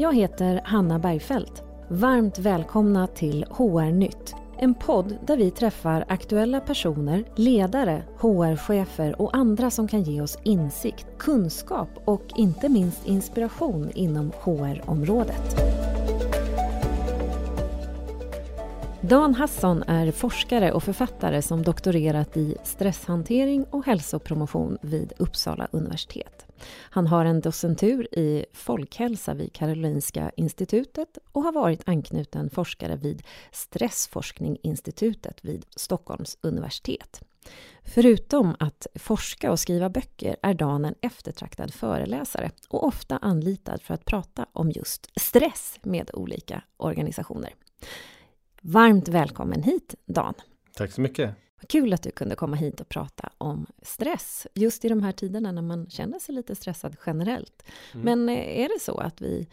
Jag heter Hanna Bergfeldt. Varmt välkomna till HR-nytt. En podd där vi träffar aktuella personer, ledare, HR-chefer och andra som kan ge oss insikt, kunskap och inte minst inspiration inom HR-området. Dan Hasson är forskare och författare som doktorerat i stresshantering och hälsopromotion vid Uppsala universitet. Han har en docentur i folkhälsa vid Karolinska institutet och har varit anknuten forskare vid Stressforskninginstitutet vid Stockholms universitet. Förutom att forska och skriva böcker är Dan en eftertraktad föreläsare och ofta anlitad för att prata om just stress med olika organisationer. Varmt välkommen hit Dan! Tack så mycket! Vad kul att du kunde komma hit och prata om stress, just i de här tiderna när man känner sig lite stressad generellt. Mm. Men eh, är det så att vi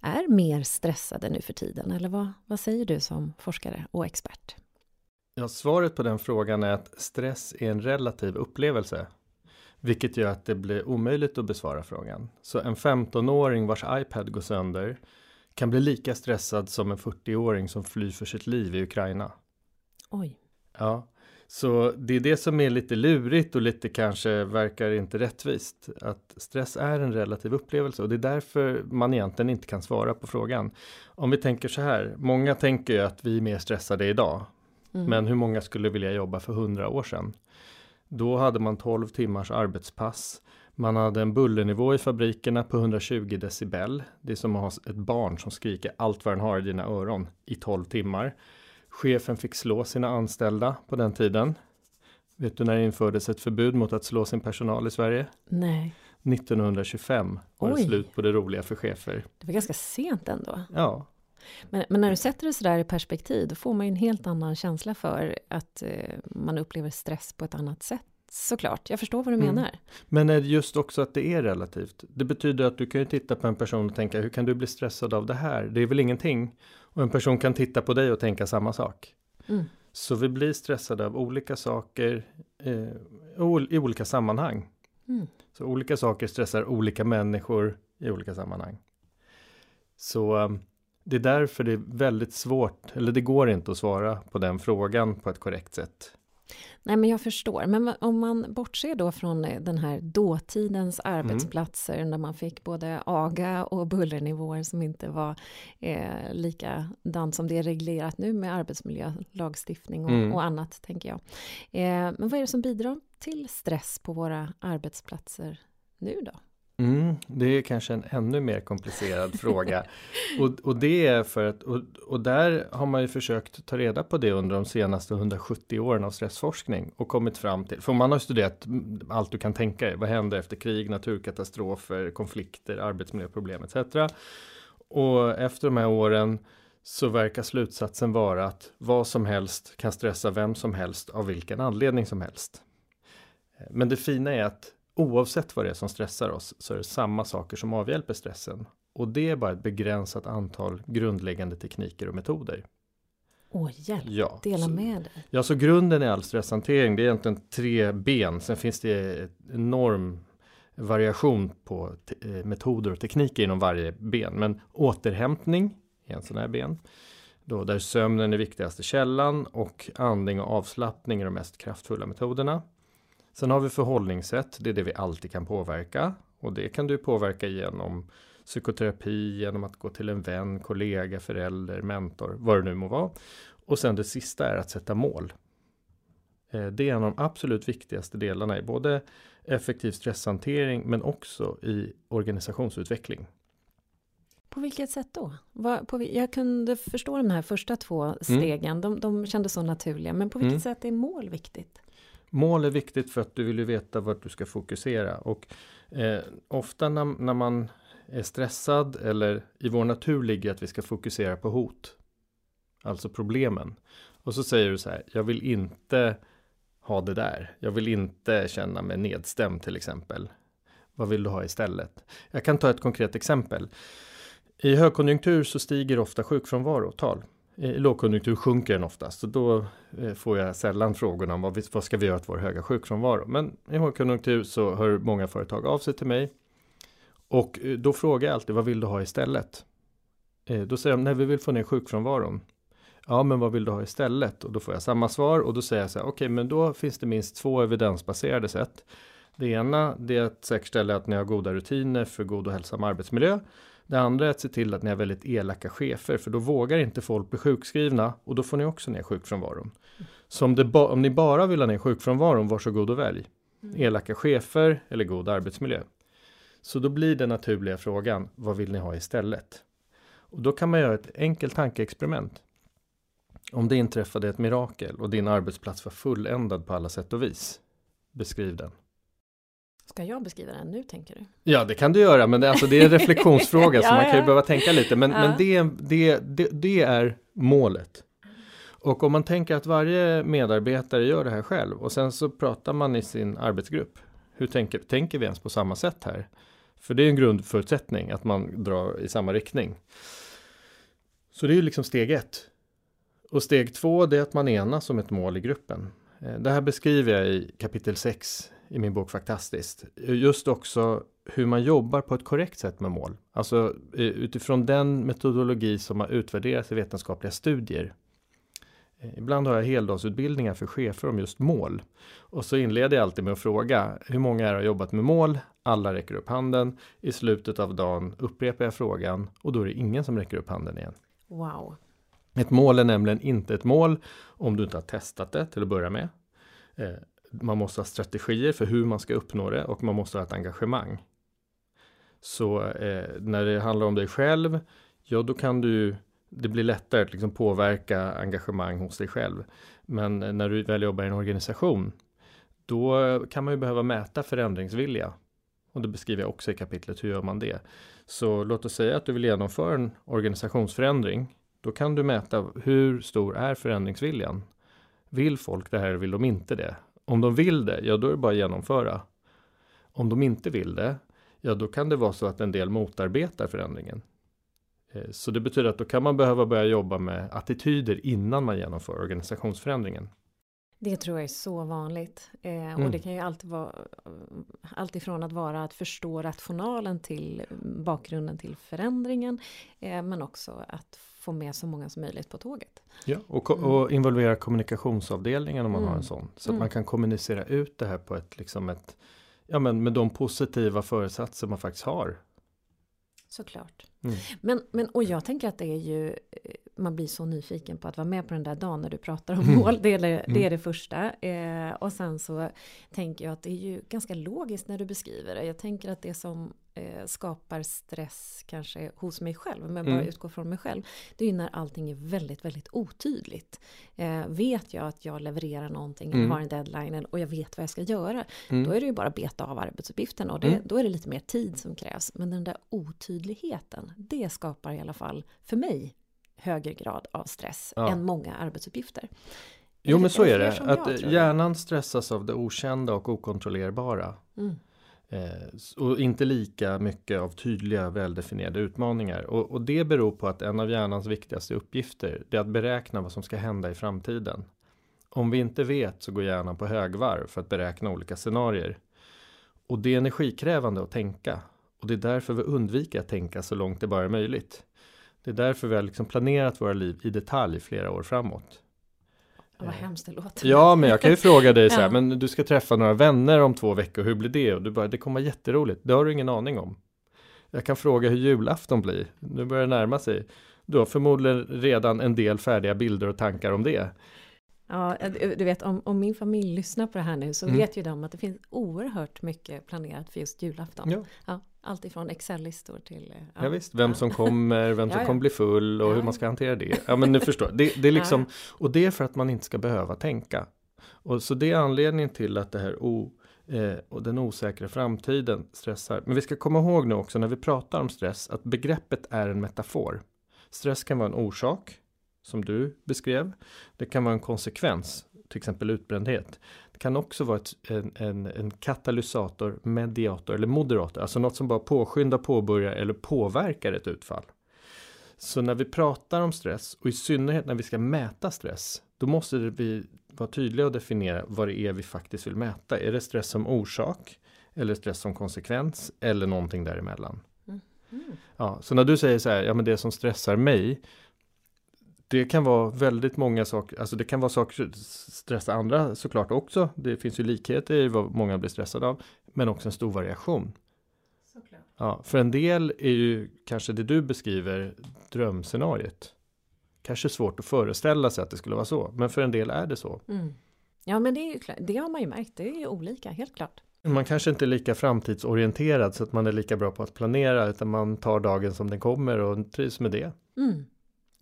är mer stressade nu för tiden, eller vad, vad säger du som forskare och expert? Ja, svaret på den frågan är att stress är en relativ upplevelse. Vilket gör att det blir omöjligt att besvara frågan. Så en 15-åring vars iPad går sönder kan bli lika stressad som en 40-åring som flyr för sitt liv i Ukraina. Oj. Ja, så det är det som är lite lurigt och lite kanske verkar inte rättvist. Att stress är en relativ upplevelse och det är därför man egentligen inte kan svara på frågan. Om vi tänker så här, många tänker ju att vi är mer stressade idag. Mm. Men hur många skulle vilja jobba för hundra år sedan? Då hade man 12 timmars arbetspass. Man hade en bullernivå i fabrikerna på 120 decibel. Det är som att ha ett barn som skriker allt vad den har i dina öron i 12 timmar. Chefen fick slå sina anställda på den tiden. Vet du när det infördes ett förbud mot att slå sin personal i Sverige? Nej. 1925 var Oj. det slut på det roliga för chefer. Det var ganska sent ändå. Ja. Men, men, när du sätter det sådär i perspektiv, då får man ju en helt annan känsla för att eh, man upplever stress på ett annat sätt såklart. Jag förstår vad du mm. menar. Men är det just också att det är relativt? Det betyder att du kan ju titta på en person och tänka, hur kan du bli stressad av det här? Det är väl ingenting? Och en person kan titta på dig och tänka samma sak. Mm. Så vi blir stressade av olika saker eh, i olika sammanhang. Mm. Så olika saker stressar olika människor i olika sammanhang. Så um, det är därför det är väldigt svårt, eller det går inte att svara på den frågan på ett korrekt sätt. Nej, men jag förstår. Men om man bortser då från eh, den här dåtidens mm. arbetsplatser mm. där man fick både aga och bullernivåer som inte var eh, likadant som det är reglerat nu med arbetsmiljölagstiftning och, mm. och annat, tänker jag. Eh, men vad är det som bidrar till stress på våra arbetsplatser nu då? Mm, det är kanske en ännu mer komplicerad fråga. Och, och det är för att, och, och där har man ju försökt ta reda på det under de senaste 170 åren av stressforskning och kommit fram till, för man har studerat allt du kan tänka dig, vad händer efter krig, naturkatastrofer, konflikter, arbetsmiljöproblem etc. Och efter de här åren så verkar slutsatsen vara att vad som helst kan stressa vem som helst av vilken anledning som helst. Men det fina är att oavsett vad det är som stressar oss så är det samma saker som avhjälper stressen. Och det är bara ett begränsat antal grundläggande tekniker och metoder. Åh, hjälp! Ja, Dela med dig! Ja, så grunden i all stresshantering det är egentligen tre ben. Sen finns det en enorm variation på eh, metoder och tekniker inom varje ben. Men återhämtning är en sån här ben. Då där sömnen är viktigaste källan och andning och avslappning är de mest kraftfulla metoderna. Sen har vi förhållningssätt, det är det vi alltid kan påverka. Och det kan du påverka genom psykoterapi, genom att gå till en vän, kollega, förälder, mentor, vad det nu må vara. Och sen det sista är att sätta mål. Eh, det är en av de absolut viktigaste delarna i både effektiv stresshantering men också i organisationsutveckling. På vilket sätt då? jag kunde förstå de här första två mm. stegen, mm. de, de kändes så naturliga, men på vilket mm. sätt är mål viktigt? Mål är viktigt för att du vill ju veta vart du ska fokusera och eh, ofta när, när man är stressad eller i vår natur ligger att vi ska fokusera på hot. Alltså problemen. Och så säger du så här, jag vill inte ha det där. Jag vill inte känna mig nedstämd till exempel. Vad vill du ha istället? Jag kan ta ett konkret exempel. I högkonjunktur så stiger ofta sjukfrånvarotal. I lågkonjunktur sjunker den oftast och då eh, får jag sällan frågorna om vad, vi, vad ska vi göra åt vår höga sjukfrånvaro. Men i högkonjunktur så hör många företag av sig till mig och eh, då frågar jag alltid vad vill du ha istället? Eh, då säger de, nej vi vill få ner sjukfrånvaron. Ja, men vad vill du ha istället? Och då får jag samma svar och då säger jag så här, okej, okay, men då finns det minst två evidensbaserade sätt. Det ena, det är att säkerställa att ni har goda rutiner för god och hälsam arbetsmiljö. Det andra är att se till att ni har väldigt elaka chefer, för då vågar inte folk bli sjukskrivna och då får ni också ner sjukfrånvaron. Så om, det om ni bara vill ha ner sjukfrånvaron, varsågod och välj. Mm. Elaka chefer eller god arbetsmiljö. Så då blir den naturliga frågan, vad vill ni ha istället? Och då kan man göra ett enkelt tankeexperiment. Om det inträffade ett mirakel och din arbetsplats var fulländad på alla sätt och vis. Beskriv den. Ska jag beskriva den nu tänker du? Ja det kan du göra men det, alltså, det är en reflektionsfråga ja, så man kan ju behöva tänka lite men, ja. men det, det, det, det är målet. Och om man tänker att varje medarbetare gör det här själv och sen så pratar man i sin arbetsgrupp. Hur tänker, tänker vi ens på samma sätt här? För det är en grundförutsättning att man drar i samma riktning. Så det är ju liksom steg ett. Och steg två det är att man enas om ett mål i gruppen. Eh, det här beskriver jag i kapitel 6 i min bok Faktastiskt. Just också hur man jobbar på ett korrekt sätt med mål. Alltså eh, utifrån den metodologi som har utvärderats i vetenskapliga studier. Eh, ibland har jag heldagsutbildningar för chefer om just mål. Och så inleder jag alltid med att fråga hur många är har jobbat med mål? Alla räcker upp handen. I slutet av dagen upprepar jag frågan och då är det ingen som räcker upp handen igen. Wow. Ett mål är nämligen inte ett mål om du inte har testat det till att börja med. Man måste ha strategier för hur man ska uppnå det och man måste ha ett engagemang. Så eh, när det handlar om dig själv, ja då kan du det blir lättare att liksom påverka engagemang hos dig själv. Men eh, när du väl jobbar i en organisation, då kan man ju behöva mäta förändringsvilja. Och det beskriver jag också i kapitlet, hur gör man det? Så låt oss säga att du vill genomföra en organisationsförändring. Då kan du mäta hur stor är förändringsviljan? Vill folk det här eller vill de inte det? Om de vill det, ja då är det bara att genomföra. Om de inte vill det, ja då kan det vara så att en del motarbetar förändringen. Eh, så det betyder att då kan man behöva börja jobba med attityder innan man genomför organisationsförändringen. Det tror jag är så vanligt. Eh, mm. Och det kan ju alltid vara allt ifrån att vara att förstå rationalen till bakgrunden till förändringen. Eh, men också att få med så många som möjligt på tåget. Ja, och, mm. och involvera kommunikationsavdelningen om man mm. har en sån. Så att man mm. kan kommunicera ut det här på ett, liksom ett, ja men med de positiva föresatser man faktiskt har Såklart. Mm. Men, men, och jag tänker att det är ju, eh, man blir så nyfiken på att vara med på den där dagen när du pratar om mm. mål. Det är det, det, är mm. det första. Eh, och sen så tänker jag att det är ju ganska logiskt när du beskriver det. Jag tänker att det som eh, skapar stress kanske hos mig själv, jag bara mm. utgår från mig själv, det är ju när allting är väldigt, väldigt otydligt. Eh, vet jag att jag levererar någonting, mm. har en deadline och jag vet vad jag ska göra, mm. då är det ju bara beta av arbetsuppgiften och det, mm. då är det lite mer tid som krävs. Men den där otydligheten, det skapar i alla fall för mig högre grad av stress ja. än många arbetsuppgifter. Jo men så är det, att hjärnan stressas av det okända och okontrollerbara. Mm. Eh, och inte lika mycket av tydliga väldefinierade utmaningar. Och, och, det beror på att en av hjärnans viktigaste uppgifter är att beräkna vad som ska hända i framtiden. Om vi inte vet så går hjärnan på högvarv för att beräkna olika scenarier. Och det är energikrävande att tänka. Och det är därför vi undviker att tänka så långt det bara är möjligt. Det är därför vi har liksom planerat våra liv i detalj flera år framåt. Vad hemskt det låter. Ja, men jag kan ju fråga dig så här, ja. men du ska träffa några vänner om två veckor, hur blir det? Och du bara, det kommer vara jätteroligt, det har du ingen aning om. Jag kan fråga hur julafton blir, nu börjar det närma sig. Du har förmodligen redan en del färdiga bilder och tankar om det. Ja, du vet om, om min familj lyssnar på det här nu så mm. vet ju de att det finns oerhört mycket planerat för just julafton. Ja. Ja, allt ifrån Excel-listor till... Eh, ja, ja visst, vem som kommer, vem som kommer bli full och hur man ska hantera det. Ja men nu förstår, det, det är liksom, och det är för att man inte ska behöva tänka. Och så det är anledningen till att det här o, eh, och den osäkra framtiden stressar. Men vi ska komma ihåg nu också när vi pratar om stress att begreppet är en metafor. Stress kan vara en orsak som du beskrev. Det kan vara en konsekvens, till exempel utbrändhet. Kan också vara ett, en, en, en, katalysator, mediator eller moderator, alltså något som bara påskyndar, påbörjar eller påverkar ett utfall. Så när vi pratar om stress och i synnerhet när vi ska mäta stress, då måste vi vara tydliga och definiera vad det är vi faktiskt vill mäta. Är det stress som orsak? Eller stress som konsekvens? Eller någonting däremellan? Mm. Ja, så när du säger så här, ja men det som stressar mig, det kan vara väldigt många saker, alltså det kan vara saker som stressar andra såklart också. Det finns ju likheter i vad många blir stressade av, men också en stor variation. Såklart. Ja, för en del är ju kanske det du beskriver drömscenariet. Kanske svårt att föreställa sig att det skulle vara så, men för en del är det så. Mm. Ja, men det, är ju klart, det har man ju märkt, det är ju olika, helt klart. Man kanske inte är lika framtidsorienterad så att man är lika bra på att planera utan man tar dagen som den kommer och trivs med det. Mm.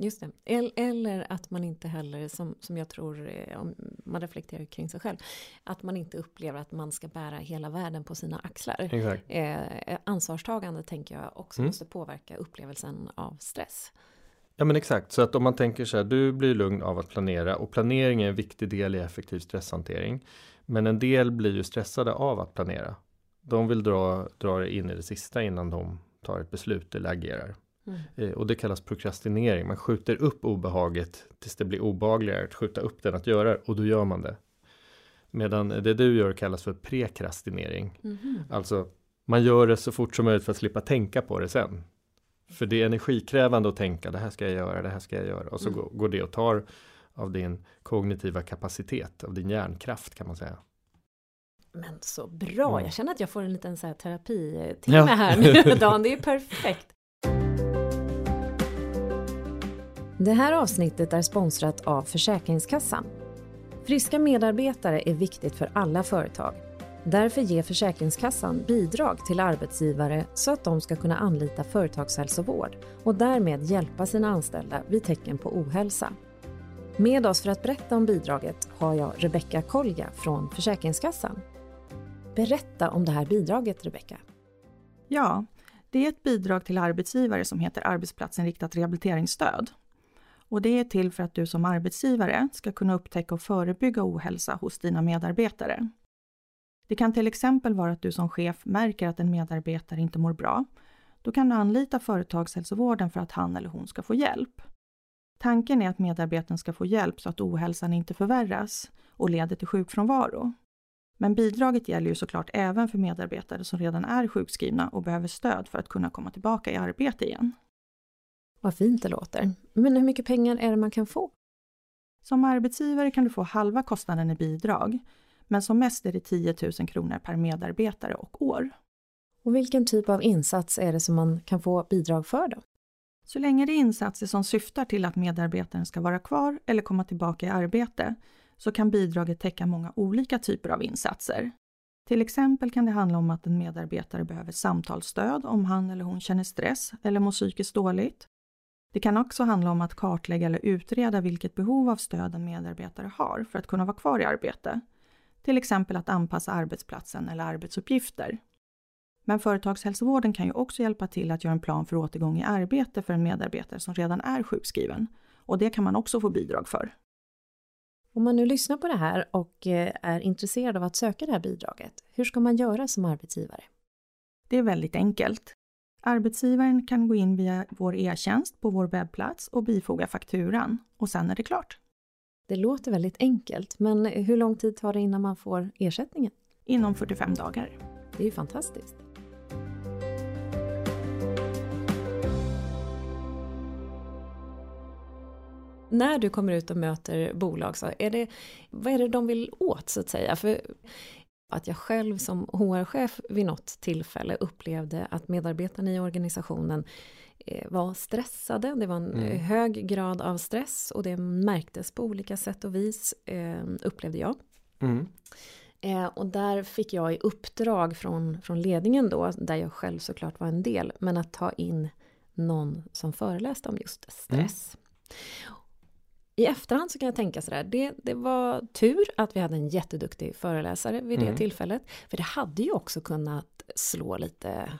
Just det. Eller att man inte heller, som, som jag tror, eh, om man reflekterar kring sig själv, att man inte upplever att man ska bära hela världen på sina axlar. Exakt. Eh, ansvarstagande tänker jag också mm. måste påverka upplevelsen av stress. Ja men exakt, så att om man tänker så här, du blir lugn av att planera och planering är en viktig del i effektiv stresshantering. Men en del blir ju stressade av att planera. De vill dra, dra det in i det sista innan de tar ett beslut eller agerar. Mm. Eh, och det kallas prokrastinering. Man skjuter upp obehaget tills det blir obehagligare att skjuta upp den att göra och då gör man det. Medan det du gör kallas för prekrastinering. Mm. Alltså man gör det så fort som möjligt för att slippa tänka på det sen. För det är energikrävande att tänka det här ska jag göra, det här ska jag göra och så mm. går, går det och tar av din kognitiva kapacitet, av din hjärnkraft kan man säga. Men så bra, mm. jag känner att jag får en liten så här terapitimme ja. här nu Dan, det är perfekt. Det här avsnittet är sponsrat av Försäkringskassan. Friska medarbetare är viktigt för alla företag. Därför ger Försäkringskassan bidrag till arbetsgivare så att de ska kunna anlita företagshälsovård och därmed hjälpa sina anställda vid tecken på ohälsa. Med oss för att berätta om bidraget har jag Rebecka Kolja från Försäkringskassan. Berätta om det här bidraget, Rebecka. Ja, det är ett bidrag till arbetsgivare som heter arbetsplatsinriktat rehabiliteringsstöd. Och det är till för att du som arbetsgivare ska kunna upptäcka och förebygga ohälsa hos dina medarbetare. Det kan till exempel vara att du som chef märker att en medarbetare inte mår bra. Då kan du anlita företagshälsovården för att han eller hon ska få hjälp. Tanken är att medarbetaren ska få hjälp så att ohälsan inte förvärras och leder till sjukfrånvaro. Men bidraget gäller ju såklart även för medarbetare som redan är sjukskrivna och behöver stöd för att kunna komma tillbaka i arbete igen. Vad fint det låter. Men hur mycket pengar är det man kan få? Som arbetsgivare kan du få halva kostnaden i bidrag, men som mest är det 10 000 kronor per medarbetare och år. Och vilken typ av insats är det som man kan få bidrag för då? Så länge det är insatser som syftar till att medarbetaren ska vara kvar eller komma tillbaka i arbete så kan bidraget täcka många olika typer av insatser. Till exempel kan det handla om att en medarbetare behöver samtalsstöd om han eller hon känner stress eller mår psykiskt dåligt. Det kan också handla om att kartlägga eller utreda vilket behov av stöd en medarbetare har för att kunna vara kvar i arbete. Till exempel att anpassa arbetsplatsen eller arbetsuppgifter. Men företagshälsovården kan ju också hjälpa till att göra en plan för återgång i arbete för en medarbetare som redan är sjukskriven. Och det kan man också få bidrag för. Om man nu lyssnar på det här och eh, är intresserad av att söka det här bidraget, hur ska man göra som arbetsgivare? Det är väldigt enkelt. Arbetsgivaren kan gå in via vår e-tjänst på vår webbplats och bifoga fakturan och sen är det klart. Det låter väldigt enkelt, men hur lång tid tar det innan man får ersättningen? Inom 45 dagar. Det är ju fantastiskt. När du kommer ut och möter bolag, så är det, vad är det de vill åt så att säga? För att jag själv som HR-chef vid något tillfälle upplevde att medarbetarna i organisationen eh, var stressade. Det var en mm. hög grad av stress och det märktes på olika sätt och vis, eh, upplevde jag. Mm. Eh, och där fick jag i uppdrag från, från ledningen då, där jag själv såklart var en del, men att ta in någon som föreläste om just stress. Mm i efterhand så kan jag tänka sådär, det, det var tur att vi hade en jätteduktig föreläsare vid det mm. tillfället. För det hade ju också kunnat slå lite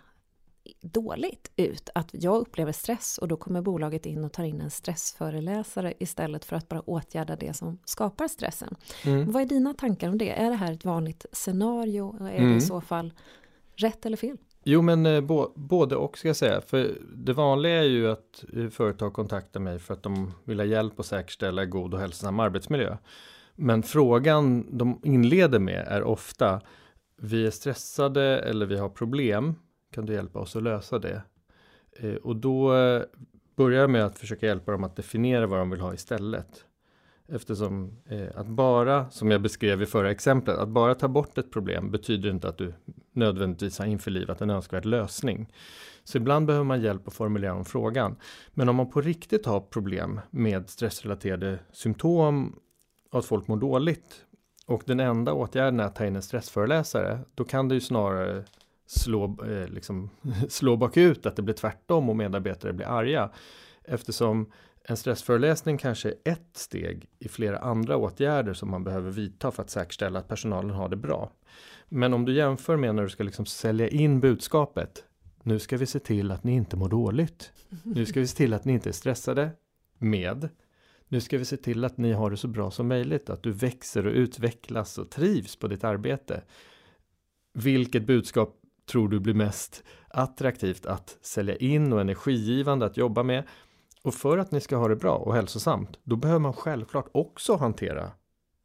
dåligt ut. Att jag upplever stress och då kommer bolaget in och tar in en stressföreläsare istället för att bara åtgärda det som skapar stressen. Mm. Vad är dina tankar om det? Är det här ett vanligt scenario? Är mm. det i så fall rätt eller fel? Jo men eh, bo, både och ska jag säga. För det vanliga är ju att eh, företag kontaktar mig för att de vill ha hjälp att säkerställa god och hälsosam arbetsmiljö. Men frågan de inleder med är ofta Vi är stressade eller vi har problem. Kan du hjälpa oss att lösa det? Eh, och då börjar jag med att försöka hjälpa dem att definiera vad de vill ha istället. Eftersom eh, att bara, som jag beskrev i förra exemplet, att bara ta bort ett problem betyder inte att du nödvändigtvis har införlivat en önskvärd lösning. Så ibland behöver man hjälp att formulera om frågan. Men om man på riktigt har problem med stressrelaterade symptom och att folk mår dåligt och den enda åtgärden är att ta in en stressföreläsare, då kan det ju snarare slå, eh, liksom, slå bakut, att det blir tvärtom och medarbetare blir arga. Eftersom en stressföreläsning kanske är ett steg i flera andra åtgärder som man behöver vidta för att säkerställa att personalen har det bra. Men om du jämför med när du ska liksom sälja in budskapet. Nu ska vi se till att ni inte mår dåligt. Nu ska vi se till att ni inte är stressade med. Nu ska vi se till att ni har det så bra som möjligt, att du växer och utvecklas och trivs på ditt arbete. Vilket budskap tror du blir mest attraktivt att sälja in och energigivande att jobba med? Och för att ni ska ha det bra och hälsosamt, då behöver man självklart också hantera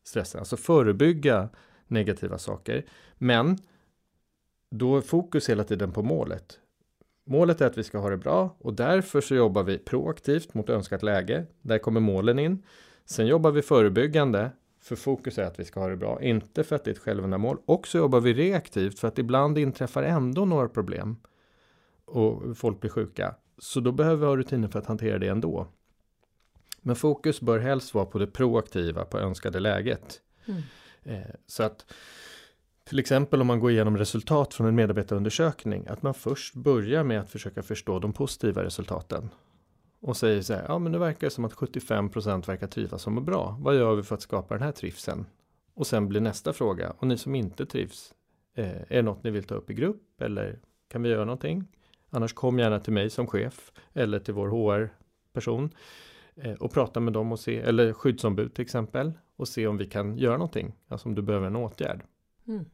stressen, alltså förebygga negativa saker. Men då är fokus hela tiden på målet. Målet är att vi ska ha det bra och därför så jobbar vi proaktivt mot önskat läge. Där kommer målen in. Sen jobbar vi förebyggande för fokus är att vi ska ha det bra, inte för att det är ett självändamål. Och så jobbar vi reaktivt för att ibland inträffar ändå några problem och folk blir sjuka. Så då behöver vi ha rutiner för att hantera det ändå. Men fokus bör helst vara på det proaktiva, på önskade läget. Mm. Eh, så att till exempel om man går igenom resultat från en medarbetarundersökning, att man först börjar med att försöka förstå de positiva resultaten. Och säger så här, ja men det verkar som att 75% verkar trivas och må bra. Vad gör vi för att skapa den här trivseln? Och sen blir nästa fråga, och ni som inte trivs, eh, är det något ni vill ta upp i grupp eller kan vi göra någonting? Annars kom gärna till mig som chef eller till vår HR-person eh, och prata med dem och se, eller skyddsombud till exempel, och se om vi kan göra någonting, alltså om du behöver en åtgärd. Mm.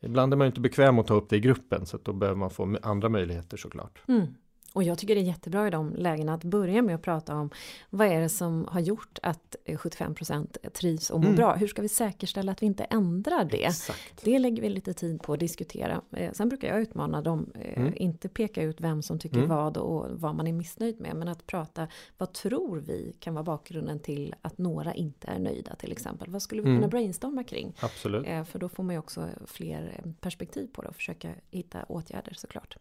Ibland är man inte bekväm att ta upp det i gruppen så att då behöver man få andra möjligheter såklart. Mm. Och jag tycker det är jättebra i de lägena att börja med att prata om vad är det som har gjort att 75% trivs och mår mm. bra? Hur ska vi säkerställa att vi inte ändrar det? Exakt. Det lägger vi lite tid på att diskutera. Eh, sen brukar jag utmana dem, eh, mm. inte peka ut vem som tycker mm. vad och vad man är missnöjd med, men att prata vad tror vi kan vara bakgrunden till att några inte är nöjda till exempel? Vad skulle vi kunna mm. brainstorma kring? Absolut. Eh, för då får man ju också fler perspektiv på det och försöka hitta åtgärder såklart.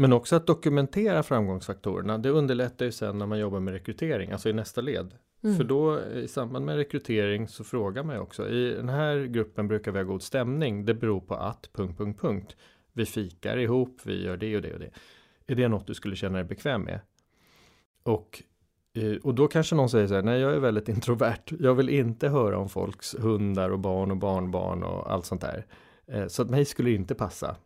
Men också att dokumentera framgångsfaktorerna. Det underlättar ju sen när man jobbar med rekrytering, alltså i nästa led. Mm. För då i samband med rekrytering så frågar man ju också. I den här gruppen brukar vi ha god stämning. Det beror på att... Punkt, punkt, punkt. Vi fikar ihop, vi gör det och det och det. Är det något du skulle känna dig bekväm med? Och, eh, och då kanske någon säger så här, nej jag är väldigt introvert. Jag vill inte höra om folks hundar och barn och barnbarn och allt sånt där. Eh, så att mig skulle inte passa.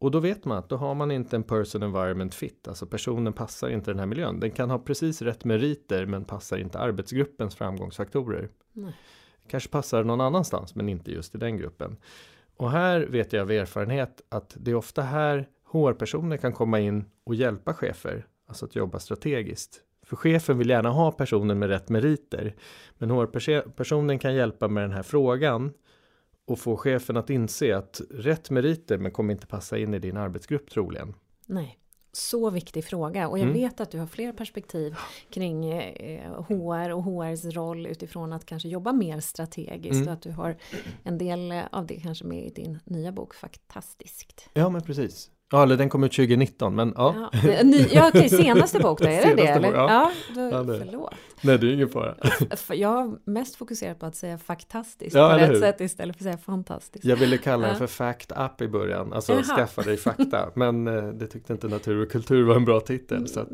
Och då vet man att då har man inte en person environment fit, alltså personen passar inte den här miljön. Den kan ha precis rätt meriter men passar inte arbetsgruppens framgångsfaktorer. Nej. Kanske passar någon annanstans men inte just i den gruppen. Och här vet jag av erfarenhet att det är ofta här HR-personer kan komma in och hjälpa chefer, alltså att jobba strategiskt. För chefen vill gärna ha personen med rätt meriter, men HR-personen kan hjälpa med den här frågan och få chefen att inse att rätt meriter men kommer inte passa in i din arbetsgrupp troligen. Nej. Så viktig fråga och jag mm. vet att du har fler perspektiv kring eh, HR och HRs roll utifrån att kanske jobba mer strategiskt mm. och att du har en del av det kanske med i din nya bok Fantastiskt. Ja men precis. Ja, eller den kom ut 2019, men ja. Ja, ny, ja okej, senaste bok då, är det det? Eller? Bok, ja. ja då, ja det. Förlåt. Nej, det är ingen fara. Jag har mest fokuserat på att säga faktastiskt ja, på rätt sätt istället för att säga fantastiskt. Jag ville kalla den för Fact Up i början, alltså Jaha. skaffa dig fakta. Men eh, det tyckte inte Natur och kultur var en bra titel. Så att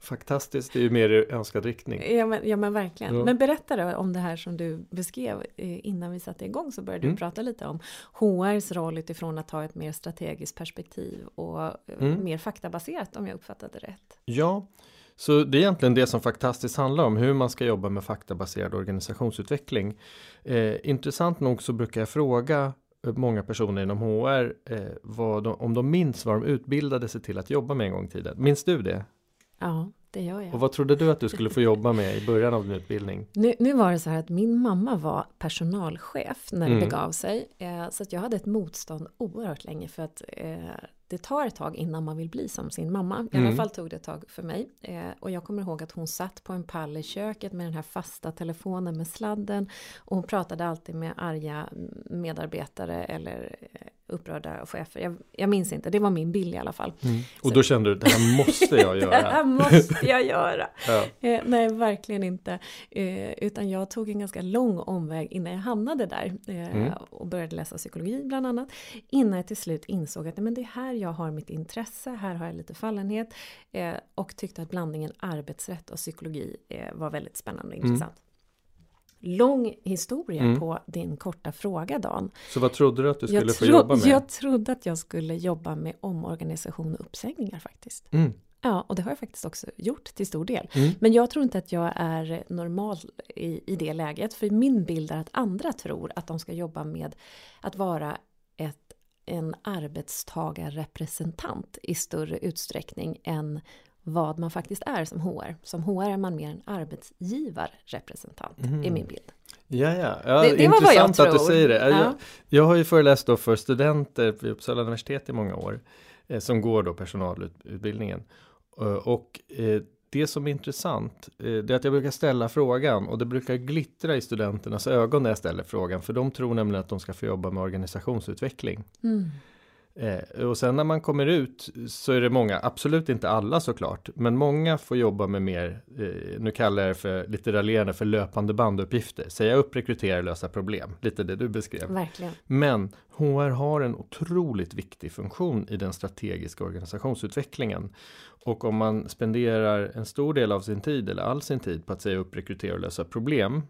Faktastiskt är ju mer i önskad riktning. Ja men, ja, men verkligen. Men berätta då om det här som du beskrev eh, innan vi satte igång så började du mm. prata lite om HRs roll utifrån att ha ett mer strategiskt perspektiv och eh, mm. mer faktabaserat om jag uppfattade rätt. Ja, så det är egentligen det som Faktastiskt handlar om, hur man ska jobba med faktabaserad organisationsutveckling. Eh, intressant nog så brukar jag fråga eh, många personer inom HR eh, de, om de minns vad de utbildade sig till att jobba med en gång i tiden. Minns du det? Ja, det gör jag. Och vad trodde du att du skulle få jobba med i början av din utbildning? Nu, nu var det så här att min mamma var personalchef när det mm. begav sig. Eh, så att jag hade ett motstånd oerhört länge för att eh, det tar ett tag innan man vill bli som sin mamma. I Mm. alla fall tog det ett tag för mig. Eh, och jag kommer ihåg att hon satt på en pall i köket med den här fasta telefonen med sladden. Och hon pratade alltid med arga medarbetare eller eh, upprörda chefer. Jag, jag minns inte, det var min bild i alla fall. Mm. Och då kände du, det här måste jag Det här göra. måste jag göra! Ja. Eh, nej, verkligen inte. Eh, utan jag tog en ganska lång omväg innan jag hamnade där. Eh, Mm. Och började läsa psykologi bland annat. Innan jag till slut insåg att nej, men det är här jag har mitt intresse, här har jag lite fallenhet. Eh, och tyckte att blandningen arbetsrätt och psykologi eh, var väldigt spännande och Mm. intressant. Lång historia Mm. på din korta fråga Dan. Så vad trodde du att du skulle få jobba med? jag trodde att jag skulle jobba med omorganisation och uppsägningar faktiskt. Mm. Ja, och det har jag faktiskt också gjort till stor del. Mm. Men jag tror inte att jag är normal i, i det läget. För min bild är att andra tror att de ska jobba med att vara ett, en arbetstagarrepresentant i större utsträckning än vad man faktiskt är som HR. Som HR är man mer en arbetsgivarrepresentant, Mhm. är min bild. Ja, ja. ja Det- det intressant att du säger det. Ja. Jag, jag har ju föreläst då för studenter vid Uppsala universitet i många år, eh, som går då personalutbildningen. Eh, och eh, det som är intressant, eh, det är att jag brukar ställa frågan och det brukar glittra i studenternas ögon när jag ställer frågan, för de tror nämligen att de ska få jobba med organisationsutveckling. Mm. Eh, och sen när man kommer ut så är det många, absolut inte alla såklart, men många får jobba med mer, eh, nu kallar jag det för lite raljerande för löpande banduppgifter. Säga upp, rekrytera, lösa problem. Lite det du beskrev. Verkligen. Men HR har en otroligt viktig funktion i den strategiska organisationsutvecklingen. Och om man spenderar en stor del av sin tid eller all sin tid på att säga upp, rekrytera och lösa problem,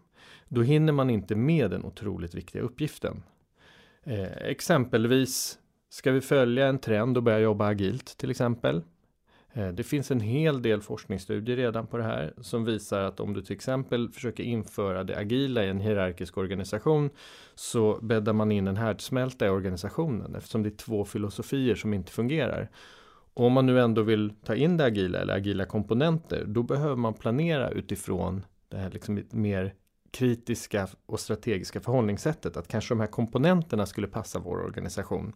då hinner man inte med den otroligt viktiga uppgiften. Eh, exempelvis ska vi följa en trend och börja jobba agilt till exempel. Eh, det finns en hel del forskningsstudier redan på det här som visar att om du till exempel försöker införa det agila i en hierarkisk organisation så bäddar man in en härdsmälta i organisationen eftersom det är två filosofier som inte fungerar. Och om man nu ändå vill ta in det agila eller agila komponenter då behöver man planera utifrån det här liksom mer kritiska och strategiska förhållningssättet att kanske de här komponenterna skulle passa vår organisation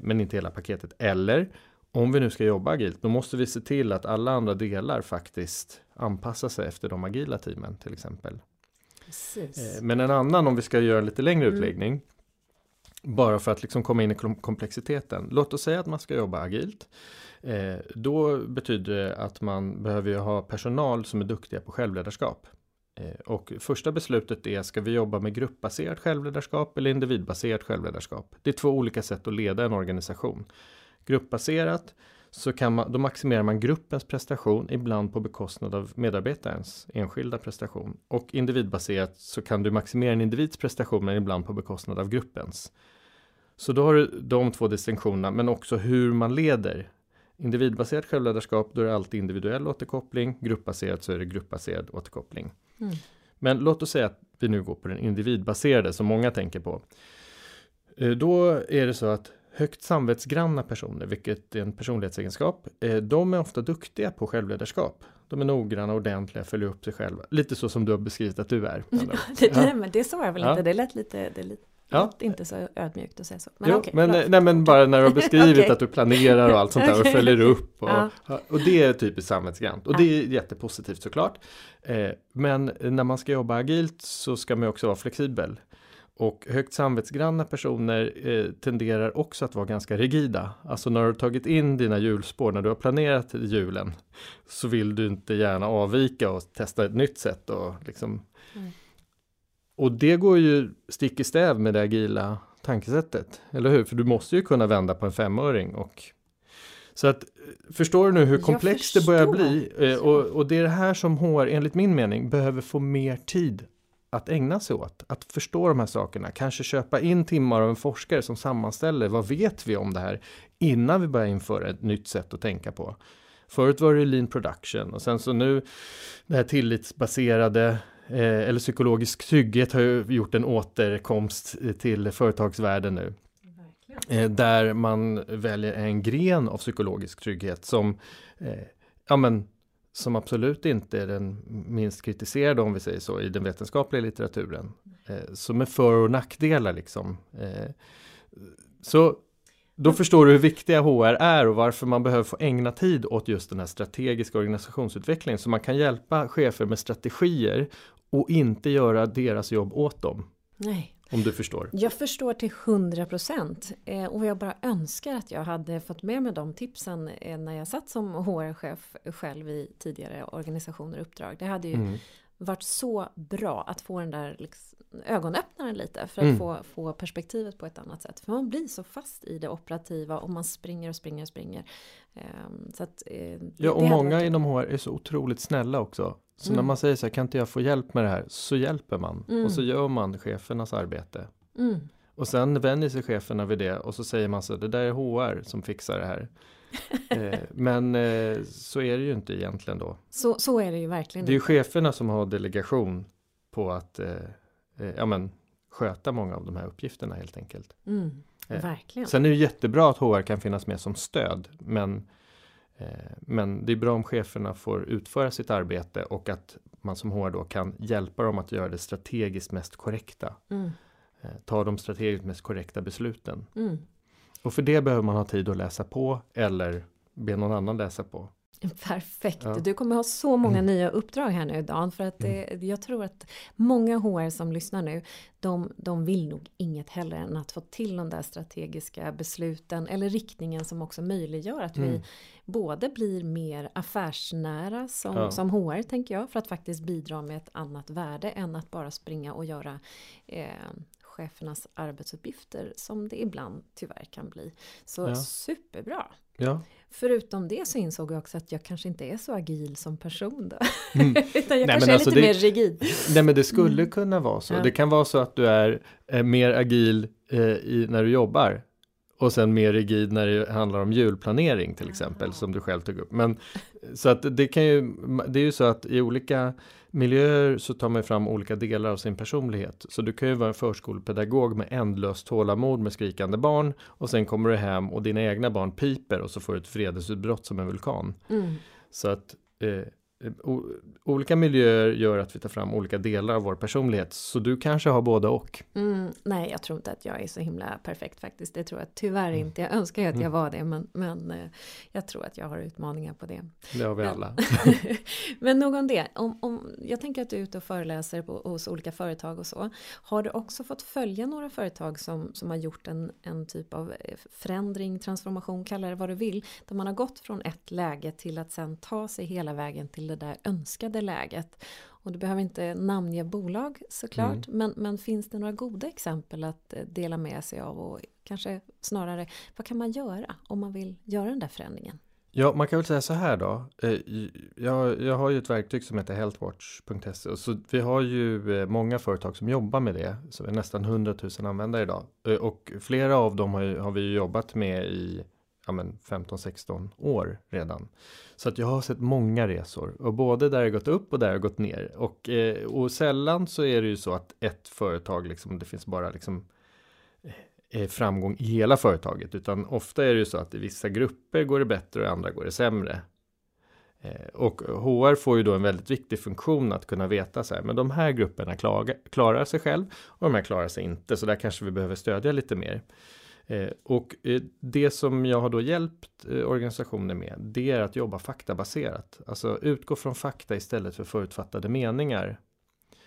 men inte hela paketet. Eller om vi nu ska jobba agilt, då måste vi se till att alla andra delar faktiskt anpassar sig efter de agila teamen till exempel. Precis. Eh, Men en annan, om vi ska göra en lite längre Mm. utläggning, bara för att liksom komma in i kom- komplexiteten. Låt oss säga att man ska jobba agilt. Eh, då betyder det att man behöver ha personal som är duktiga på självledarskap. Eh, och första beslutet är, ska vi jobba med gruppbaserat självledarskap eller individbaserat självledarskap? Det är två olika sätt att leda en organisation. Gruppbaserat, så kan man, då maximerar man gruppens prestation, ibland på bekostnad av medarbetarens enskilda prestation. Och individbaserat så kan du maximera en individs prestation, men ibland på bekostnad av gruppens. Så då har du de två distinktionerna, men också hur man leder. Individbaserat självledarskap, då är det alltid individuell återkoppling. Gruppbaserat så är det gruppbaserad återkoppling. Mm. Men låt oss säga att vi nu går på den individbaserade som många tänker på. Eh, Då är det så att högt samvetsgranna personer, vilket är en personlighetsegenskap, eh, de är ofta duktiga på självledarskap. De är noggranna, ordentliga, följer upp sig själva. Lite så som du har beskrivit att du är. Anna. Det, Ja. nej, men det sa jag väl Ja. inte, det lät lite, det lät Ja. inte så ödmjukt att säga så. Men jo, okej, men, nej, men bara när du har beskrivit Okej. att du planerar och allt sånt där och följer upp. Och, Ja. och det är typiskt samvetsgrant. Och det är jättepositivt såklart. Eh, men när man ska jobba agilt så ska man också vara flexibel. Och högt samvetsgranna personer eh, tenderar också att vara ganska rigida. Alltså när du har tagit in dina hjulspår, när du har planerat hjulen, så vill du inte gärna avvika och testa ett nytt sätt. Och, liksom. Mm. Och det går ju stick i stäv med det agila tankesättet, eller hur? För du måste ju kunna vända på en femöring och så att förstår du nu hur komplext det börjar bli? Eh, och, och det är det här som HR enligt min mening behöver få mer tid att ägna sig åt, att förstå de här sakerna, kanske köpa in timmar av en forskare som sammanställer vad vet vi om det här innan vi börjar införa ett nytt sätt att tänka på. Förut var det lean production och sen så nu det här tillitsbaserade eller psykologisk trygghet har ju gjort en återkomst eh, till företagsvärlden nu. Eh, där man väljer en gren av psykologisk trygghet som eh, ja, men, som absolut inte är den minst kritiserade om vi säger så i den vetenskapliga litteraturen. Eh, som är för och nackdelar liksom. Eh, så Då förstår du hur viktiga HR är och varför man behöver få ägna tid åt just den här strategiska organisationsutvecklingen. Så man kan hjälpa chefer med strategier och inte göra deras jobb åt dem. Nej. Om du förstår. Jag förstår till 100 procent. Eh, och jag bara önskar att jag hade fått med mig de tipsen eh, när jag satt som HR-chef själv i tidigare organisationer och uppdrag. Det hade ju mm. varit så bra att få den där liksom, ögonöppnaren lite för att mm. få, få perspektivet på ett annat sätt. För man blir så fast i det operativa och man springer och springer och springer. Um, så att, uh, ja, och många varit... inom HR är så otroligt snälla också. Så mm. när man säger så här, kan inte jag få hjälp med det här? Så hjälper man. Mm. Och så gör man chefernas arbete. Mm. Och sen vänjer sig cheferna vid det och så säger man så det där är HR som fixar det här. eh, men eh, så är det ju inte egentligen då. Så, så är det ju verkligen. Det är ju cheferna som har delegation på att eh, eh ja, men, sköta många av de här uppgifterna helt enkelt. Mm, verkligen. Sen är det jättebra att HR kan finnas med som stöd. Men men det är bra om cheferna får utföra sitt arbete och att man som HR då kan hjälpa dem att göra det strategiskt mest korrekta. Mm. Eh, ta de strategiskt mest korrekta besluten. Mm. Och för det behöver man ha tid att läsa på eller be någon annan läsa på. Perfekt! Ja. Du kommer ha så många mm. nya uppdrag här nu Dan för att det, mm. jag tror att många HR som lyssnar nu de, de vill nog inget hellre än att få till de där strategiska besluten eller riktningen som också möjliggör att mm. vi både blir mer affärsnära som, ja. som HR tänker jag för att faktiskt bidra med ett annat värde än att bara springa och göra eh, chefernas arbetsuppgifter som det ibland tyvärr kan bli. Så ja. superbra! Ja. Förutom det så insåg jag också att jag kanske inte är så agil som person då. Mm. Utan jag nej, kanske är alltså lite det, mer rigid. Nej men det skulle mm. kunna vara så. Ja. Det kan vara så att du är eh, mer agil eh, i, när du jobbar. Och sen mer rigid när det handlar om julplanering till exempel, som du själv tog upp. Men så att det kan ju, det är ju så att i olika miljöer så tar man fram olika delar av sin personlighet. Så du kan ju vara en förskolepedagog med ändlöst tålamod med skrikande barn och sen kommer du hem och dina egna barn piper och så får du ett vredesutbrott som en vulkan. Mm. Så att eh, olika miljöer gör att vi tar fram olika delar av vår personlighet. Så du kanske har båda och? Mm, nej, jag tror inte att jag är så himla perfekt faktiskt. Det tror jag tyvärr mm. inte. Jag önskar ju att jag mm. var det, men, men eh, jag tror att jag har utmaningar på det. Det har vi alla. men nog om det. Om, om, jag tänker att du är ute och föreläser på, hos olika företag och så. Har du också fått följa några företag som, som har gjort en, en typ av eh, förändring, transformation, kalla det vad du vill. Där man har gått från ett läge till att sen ta sig hela vägen till det där önskade läget. Och du behöver inte namnge bolag såklart, mm. men, men finns det några goda exempel att eh, dela med sig av och kanske snarare vad kan man göra om man vill göra den där förändringen? Ja, man kan väl säga så här då. Eh, jag, jag har ju ett verktyg som heter healthwatch.se. Så vi har ju eh, många företag som jobbar med det. Så vi är nästan 100 000 användare idag. Och flera av dem har, ju, har vi jobbat med i ja, 15-16 år redan. Så att jag har sett många resor och både där jag gått upp och där jag gått ner. Och, eh, och sällan så är det ju så att ett företag liksom, det finns bara liksom eh, eh framgång i hela företaget, utan ofta är det ju så att i vissa grupper går det bättre och i andra går det sämre. Eh, och HR får ju då en väldigt viktig funktion att kunna veta så här, men de här grupperna klarar, klarar sig själv och de här klarar sig inte, så där kanske vi behöver stödja lite mer. Eh, och eh, det som jag har då hjälpt eh, organisationer med, det är att jobba faktabaserat. Alltså utgå från fakta istället för förutfattade meningar.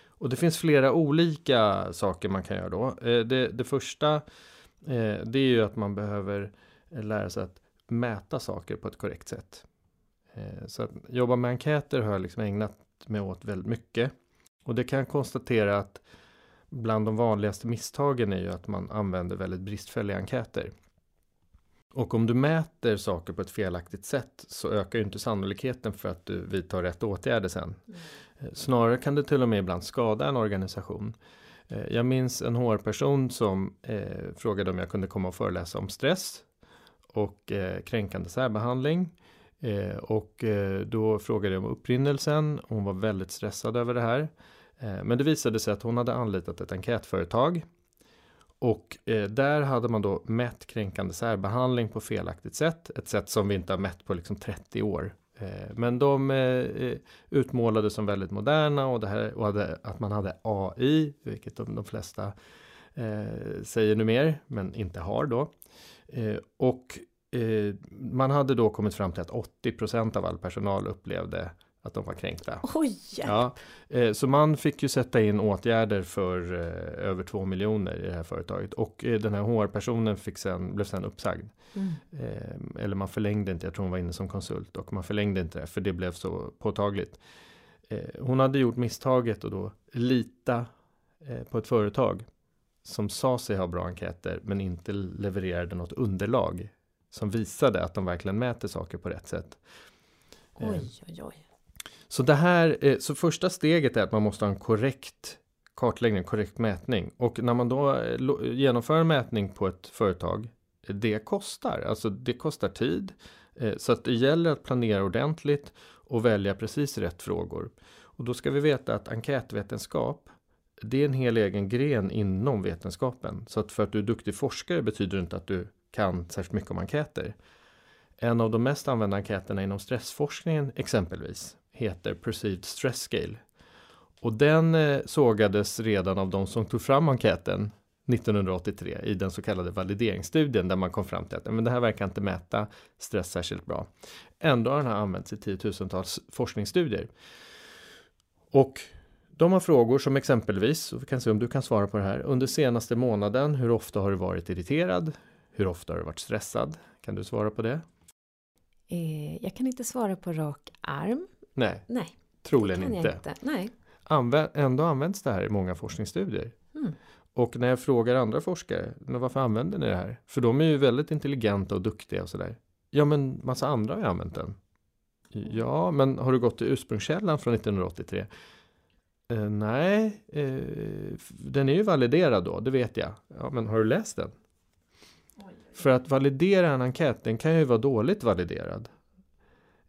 Och det finns flera olika saker man kan göra då. Eh, det, det första, eh, det är ju att man behöver lära sig att mäta saker på ett korrekt sätt. Eh, så att jobba med enkäter har jag liksom ägnat mig åt väldigt mycket. Och det kan jag konstatera att bland de vanligaste misstagen är ju att man använder väldigt bristfälliga enkäter. Och om du mäter saker på ett felaktigt sätt så ökar ju inte sannolikheten för att du vidtar rätt åtgärder sen. Mm. Snarare kan det till och med ibland skada en organisation. Eh, jag minns en HR-person som eh, frågade om jag kunde komma och föreläsa om stress och eh, kränkande särbehandling. Eh, och eh, då frågade jag om upprinnelsen. Hon var väldigt stressad över det här. Eh, men det visade sig att hon hade anlitat ett enkätföretag och eh, där hade man då mätt kränkande särbehandling på felaktigt sätt. Ett sätt som vi inte har mätt på liksom 30 år. Eh, men de utmålade som väldigt moderna och, det här, och hade, att man hade AI, vilket de, de flesta eh, säger nu mer, men inte har då. Eh, och eh, man hade då kommit fram till att 80% av all personal upplevde att de var kränkta. Oj! Ja, eh, så man fick ju sätta in åtgärder för eh, över två miljoner i det här företaget och eh, den här HR-personen fick sen, blev sen uppsagd. Mm. Eller man förlängde inte, jag tror hon var inne som konsult och man förlängde inte det för det blev så påtagligt. Hon hade gjort misstaget och då lita på ett företag som sa sig ha bra enkäter men inte levererade något underlag som visade att de verkligen mäter saker på rätt sätt. Oj, oj, oj. Så det här, eh, så första steget är att man måste ha en korrekt kartläggning, korrekt mätning. Och när man då eh, genomför en mätning på ett företag, eh, det kostar. Alltså det kostar tid. Så att det gäller att planera ordentligt och välja precis rätt frågor. Och då ska vi veta att enkätvetenskap, det är en hel egen gren inom vetenskapen. Så att för att du är duktig forskare betyder det inte att du kan särskilt mycket om enkäter. En av de mest använda enkäterna inom stressforskningen exempelvis heter Perceived Stress Scale. Och den eh, sågades redan av de som tog fram enkäten 1983 i den så kallade valideringsstudien där man kom fram till att men det här verkar inte mäta stress särskilt bra. Ändå har den här använts i tiotusentals forskningsstudier. Och de har frågor som exempelvis, och vi kan se om du kan svara på det här, under senaste månaden, hur ofta har du varit irriterad? Hur ofta har du varit stressad? Kan du svara på det? Eh, jag kan inte svara på rak arm. Nej, Nej troligen inte. inte. Nej. Anvä ändå används det här i många forskningsstudier. Mm. Och när jag frågar andra forskare, men varför använder ni det här? För de är ju väldigt intelligenta och duktiga och sådär. Ja, men massa andra har ju använt den. Ja, men har du gått till ursprungskällan från 1983? Eh, nej, eh, den är ju validerad då, det vet jag. Ja, men har du läst den? För att validera en enkät, den kan ju vara dåligt validerad.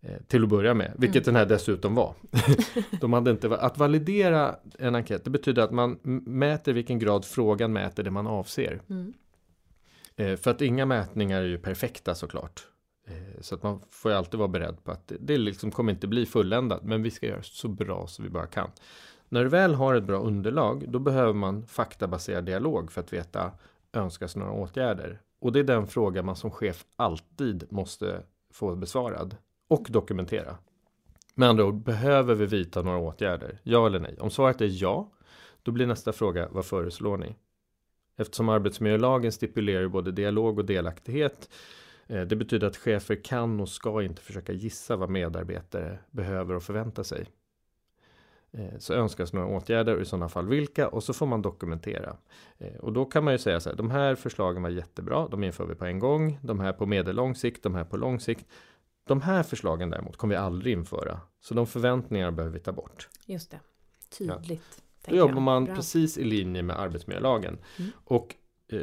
Eh, till att börja med, vilket mm. den här dessutom var. De hade inte, att validera en enkät, det betyder att man mäter vilken grad frågan mäter det man avser. Mm. Eh, för att inga mätningar är ju perfekta såklart. Eh, så att man får ju alltid vara beredd på att det, det liksom kommer inte bli fulländat, men vi ska göra så bra som vi bara kan. När du väl har ett bra underlag, då behöver man faktabaserad dialog för att veta önskas några åtgärder. Och det är den fråga man som chef alltid måste få besvarad och dokumentera. Med andra ord, behöver vi vidta några åtgärder? Ja eller nej? Om svaret är ja, då blir nästa fråga, vad föreslår ni? Eftersom arbetsmiljölagen stipulerar både dialog och delaktighet eh, det betyder att chefer kan och ska inte försöka gissa vad medarbetare behöver och förväntar sig. Eh, så önskas några åtgärder och i sådana fall vilka och så får man dokumentera. Eh, och då kan man ju säga så här, de här förslagen var jättebra, de inför vi på en gång, de här på medellång sikt, de här på lång sikt. De här förslagen däremot kommer vi aldrig införa. Så de förväntningarna behöver vi ta bort. Just det, tydligt. Ja. Då jobbar man Bra. precis i linje med arbetsmiljölagen. Mm. Och eh,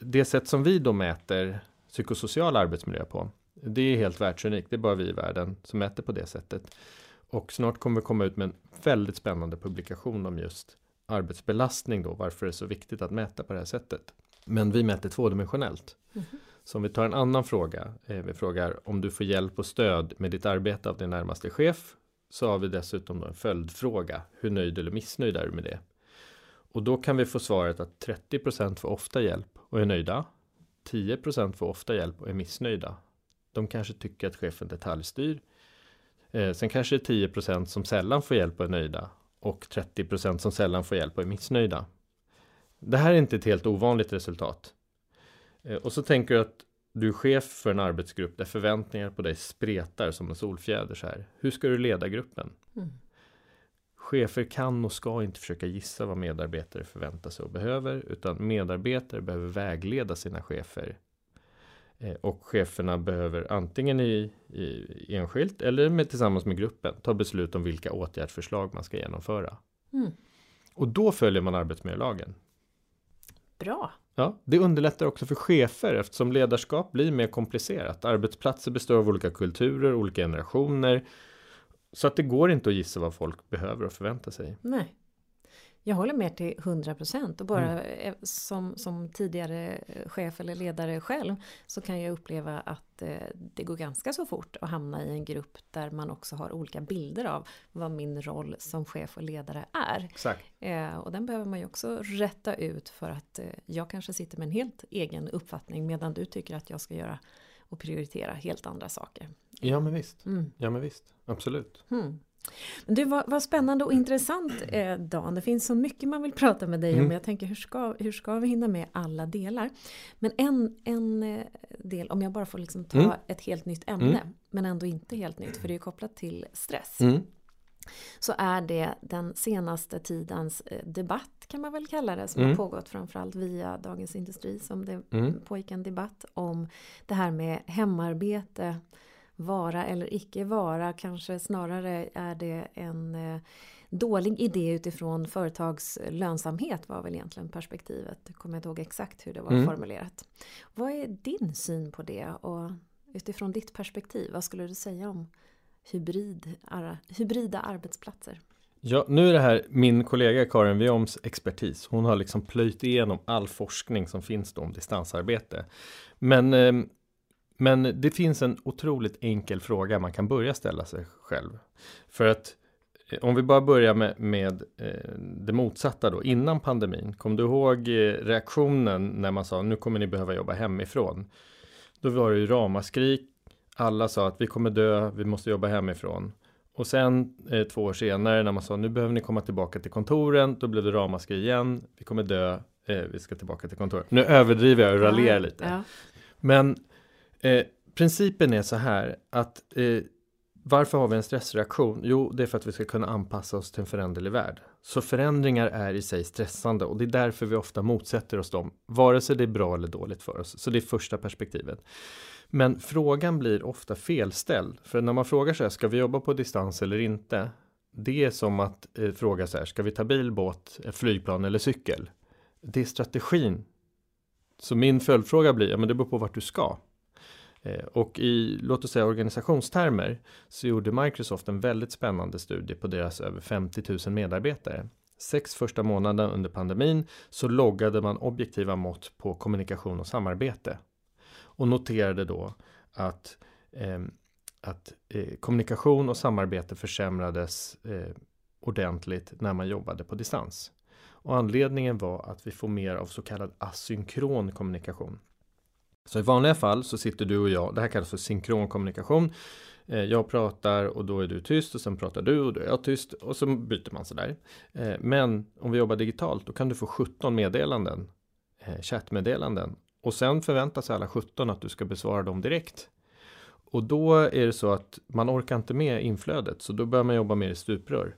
det sätt som vi då mäter psykosocial arbetsmiljö på, det är helt världsunikt. Det är bara vi i världen som mäter på det sättet. Och snart kommer vi komma ut med en väldigt spännande publikation om just arbetsbelastning då, varför det är så viktigt att mäta på det här sättet. Men vi mäter tvådimensionellt. Mm. Så om vi tar en annan fråga, eh, vi frågar om du får hjälp och stöd med ditt arbete av din närmaste chef, så har vi dessutom en följdfråga. Hur nöjd eller missnöjd är du med det? Och då kan vi få svaret att 30% får ofta hjälp och är nöjda. 10% får ofta hjälp och är missnöjda. De kanske tycker att chefen detaljstyr. Eh, sen kanske det är 10% som sällan får hjälp och är nöjda och 30% som sällan får hjälp och är missnöjda. Det här är inte ett helt ovanligt resultat. Eh, och så tänker du att du är chef för en arbetsgrupp där förväntningar på dig spretar som en solfjäder så här. Hur ska du leda gruppen? Mm. Chefer kan och ska inte försöka gissa vad medarbetare förväntar sig och behöver, utan medarbetare behöver vägleda sina chefer. Eh, och cheferna behöver antingen i, i enskilt eller med, tillsammans med gruppen ta beslut om vilka åtgärdsförslag man ska genomföra. Mm. Och då följer man arbetsmiljölagen. Bra. Ja, det underlättar också för chefer eftersom ledarskap blir mer komplicerat. Arbetsplatser består av olika kulturer, olika generationer. Så att det går inte att gissa vad folk behöver och förväntar sig. Nej. Jag håller med till 100 procent och bara mm. som, som tidigare chef eller ledare själv så kan jag uppleva att eh, det går ganska så fort att hamna i en grupp där man också har olika bilder av vad min roll som chef och ledare är. Exakt. Eh, och den behöver man ju också rätta ut för att eh, jag kanske sitter med en helt egen uppfattning medan du tycker att jag ska göra och prioritera helt andra saker. Ja men visst, mm. ja men visst, absolut. Mm. Men du, vad, vad spännande och intressant eh, Dan. Det finns så mycket man vill prata med dig mm. om. Jag tänker hur ska, hur ska vi hinna med alla delar? Men en, en eh, del, om jag bara får liksom ta mm. ett helt nytt ämne, mm. men ändå inte helt nytt, för det är kopplat till stress. Mm. Så är det den senaste tidens eh, debatt kan man väl kalla det som har mm. pågått framförallt via Dagens Industri som det mm. pågick en debatt om det här med hemarbete vara eller icke vara. Kanske snarare är det en eh, dålig idé utifrån företags lönsamhet var väl egentligen perspektivet. Jag kommer inte ihåg exakt hur det var mm. formulerat. Vad är din syn på det och utifrån ditt perspektiv, vad skulle du säga om hybrid, hybrida arbetsplatser? Ja, nu är det här min kollega Karin Wioms expertis. Hon har liksom plöjt igenom all forskning som finns om distansarbete. Men eh, men det finns en otroligt enkel fråga man kan börja ställa sig själv. För att eh, om vi bara börjar med, med eh, det motsatta då, innan pandemin. Kom du ihåg eh, reaktionen när man sa nu kommer ni behöva jobba hemifrån? Då var det ju ramaskrik. Alla sa att vi kommer dö, vi måste jobba hemifrån. Och sen eh, två år senare när man sa nu behöver ni komma tillbaka till kontoren, då blev det ramaskri igen. Vi kommer dö, eh, vi ska tillbaka till kontoret. Nu överdriver jag och raljerar lite. Ja. Men Eh, principen är så här att eh, varför har vi en stressreaktion? Jo, det är för att vi ska kunna anpassa oss till en föränderlig värld. Så förändringar är i sig stressande och det är därför vi ofta motsätter oss dem, vare sig det är bra eller dåligt för oss. Så det är första perspektivet. Men frågan blir ofta felställd, för när man frågar så här, ska vi jobba på distans eller inte? Det är som att eh, fråga så här, ska vi ta bil, båt, eh, flygplan eller cykel? Det är strategin. Så min följdfråga blir, ja men det beror på vart du ska. Eh, och i, låt oss säga organisationstermer, så gjorde Microsoft en väldigt spännande studie på deras över 50 000 medarbetare. Sex första månaderna under pandemin så loggade man objektiva mått på kommunikation och samarbete. Och noterade då att, eh, att eh, kommunikation och samarbete försämrades eh, ordentligt när man jobbade på distans. Och anledningen var att vi får mer av så kallad asynkron kommunikation. Så i vanliga fall så sitter du och jag, det här kallas för synkron kommunikation. Eh, jag pratar och då är du tyst och sen pratar du och då är jag tyst och så byter man sådär. Eh, men om vi jobbar digitalt då kan du få 17 meddelanden, eh, chattmeddelanden och sen förväntar sig alla 17 att du ska besvara dem direkt. Och då är det så att man orkar inte med inflödet så då börjar man jobba mer i stuprör.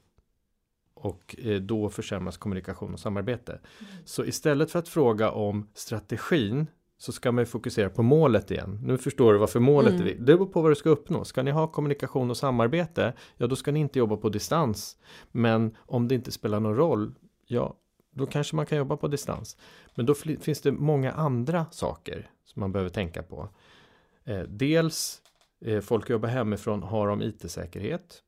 Och då försämras kommunikation och samarbete. Mm. Så istället för att fråga om strategin så ska man fokusera på målet igen. Nu förstår du varför målet mm. är viktigt. Det beror på vad du ska uppnå. Ska ni ha kommunikation och samarbete, ja då ska ni inte jobba på distans. Men om det inte spelar någon roll, ja då kanske man kan jobba på distans. Men då finns det många andra saker som man behöver tänka på. Eh, dels eh, folk jobbar hemifrån, har de IT-säkerhet?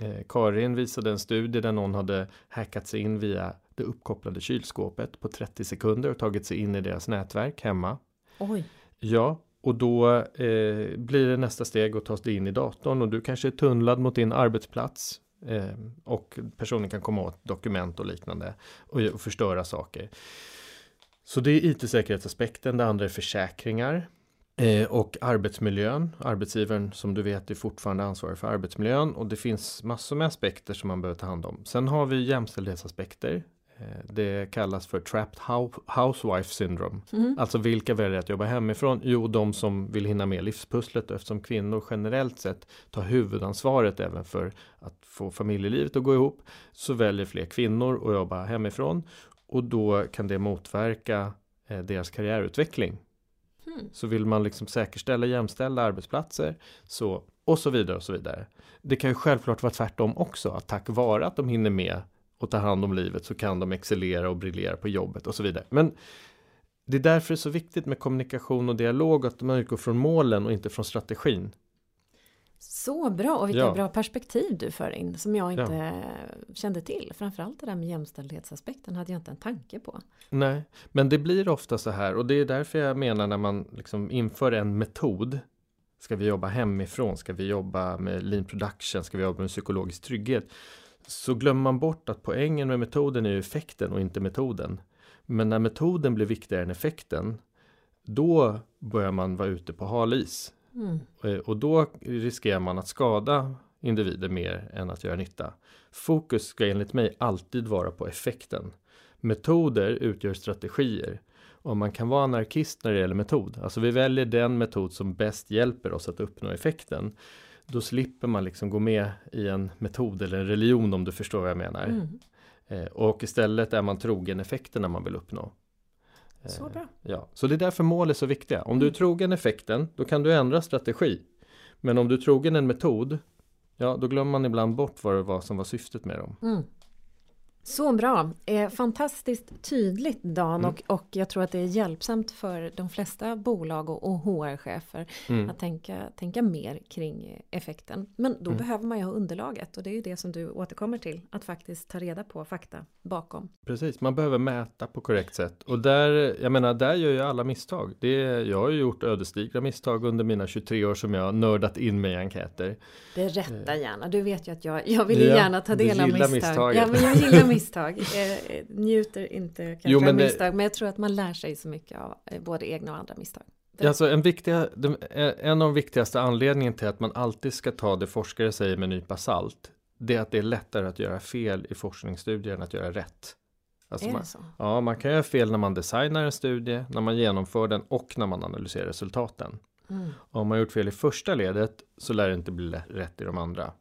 Eh, Karin visade en studie där någon hade hackat sig in via det uppkopplade kylskåpet på 30 sekunder och tagit sig in i deras nätverk hemma. Oj. Ja, och då eh, blir det nästa steg att ta sig in i datorn och du kanske är tunnlad mot din arbetsplats eh, och personen kan komma åt dokument och liknande och, och förstöra saker. Så det är IT-säkerhetsaspekten, det andra är försäkringar. Eh, och arbetsmiljön. Arbetsgivaren som du vet är fortfarande ansvarig för arbetsmiljön och det finns massor med aspekter som man behöver ta hand om. Sen har vi jämställdhetsaspekter. Eh, det kallas för Trapped Housewife Syndrome. Mm. Alltså vilka väljer att jobba hemifrån? Jo, de som vill hinna med livspusslet eftersom kvinnor generellt sett tar huvudansvaret även för att få familjelivet att gå ihop så väljer fler kvinnor att jobba hemifrån och då kan det motverka eh, deras karriärutveckling. Mm. Så vill man liksom säkerställa jämställda arbetsplatser så och så vidare och så vidare. Det kan ju självklart vara tvärtom också, att tack vare att de hinner med och ta hand om livet så kan de excellera och briljera på jobbet och så vidare. Men det är därför det är så viktigt med kommunikation och dialog att man utgår från målen och inte från strategin. Så bra och vilka Ja. bra perspektiv du för in som jag inte Ja. kände till. Framförallt det där med jämställdhetsaspekten hade jag inte en tanke på. Nej, men det blir ofta så här och det är därför jag menar när man liksom inför en metod. Ska vi jobba hemifrån? Ska vi jobba med lean production? Ska vi jobba med psykologisk trygghet? Så glömmer man bort att poängen med metoden är effekten och inte metoden. Men när metoden blir viktigare än effekten, då börjar man vara ute på halis. Mm. Eh, Och då riskerar man att skada individer mer än att göra nytta. Fokus ska enligt mig alltid vara på effekten. Metoder utgör strategier. Och man kan vara anarkist när det gäller metod. Alltså vi väljer den metod som bäst hjälper oss att uppnå effekten. Då slipper man liksom gå med i en metod eller en religion om du förstår vad jag menar. Mm. Eh, och istället är man trogen effekterna man vill uppnå. Eh, Så bra. Ja, så det är därför mål är så viktiga. Om du är Mm. trogen effekten, då kan du ändra strategi. Men om du är trogen en metod, ja då glömmer man ibland bort vad det var som var syftet med dem. Mm. Så bra! Eh, fantastiskt tydligt Dan Mm. och, och jag tror att det är hjälpsamt för de flesta bolag och, och HR-chefer Mm. att tänka, tänka mer kring eh, effekten. Men då Mm. behöver man ju ha underlaget och det är ju det som du återkommer till. Att faktiskt ta reda på fakta bakom. Precis, man behöver mäta på korrekt sätt. Och där, jag menar, där gör ju alla misstag. Det jag har ju gjort ödesdigra misstag under mina 23 år som jag nördat in mig i enkäter. Det rätta gärna. Du vet ju att jag, jag vill Ja, gärna ta del av misstag. Ja, men jag gillar misstag. Eh, eh, njuter inte kanske Jo, men av det- misstag. Men jag tror att man lär sig så mycket av eh, både egna och andra misstag. Det- Alltså en, viktiga, en av de viktigaste anledningarna till att man alltid ska ta det forskare säger med en nypa salt. Det är att det är lättare att göra fel i forskningsstudier än att göra rätt. Alltså man, det? Ja, man kan göra fel när man designar en studie, när man genomför den och när man analyserar resultaten. Mm. Om man gjort fel i första ledet så lär det inte bli rätt i de andra.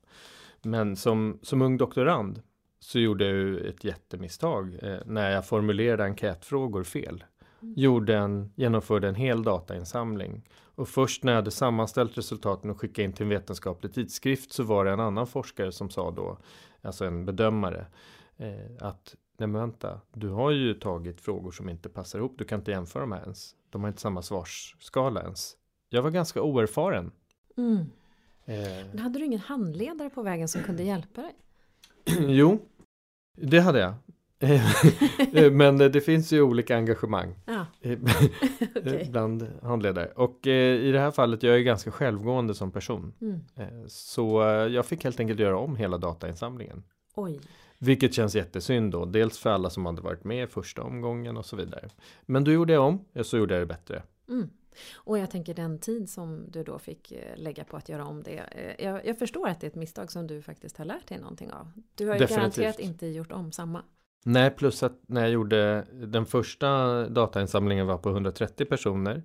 Men som, som ung doktorand så gjorde jag ju ett jättemisstag eh, när jag formulerade enkätfrågor fel. Gjorde en, genomförde en hel datainsamling. Och först när jag hade sammanställt resultaten och skickat in till en vetenskaplig tidskrift så var det en annan forskare som sa då, alltså en bedömare, eh, att nej men vänta, du har ju tagit frågor som inte passar ihop, du kan inte jämföra dem här ens. De har inte samma svarsskala ens. Jag var ganska oerfaren. Mm. Eh, Men hade du ingen handledare på vägen som kunde hjälpa dig? jo, det hade jag. Eh, Men det finns ju olika engagemang Ja, eh, bland handledare. Och eh, i det här fallet, jag är ganska självgående som person. Mm. Eh, Så eh, jag fick helt enkelt göra om hela datainsamlingen. Oj. Vilket känns jättesynd då. Dels för alla som hade varit med i första omgången och så vidare. Men då gjorde jag om, eh, så gjorde jag det bättre. Mm. Och jag tänker den tid som du då fick eh, lägga på att göra om det. eh, Jag, jag förstår att det är ett misstag som du faktiskt har lärt dig någonting av. Du har ju Definitivt. garanterat inte gjort om samma. Nej, plus att när jag gjorde den första datainsamlingen var på 130 personer.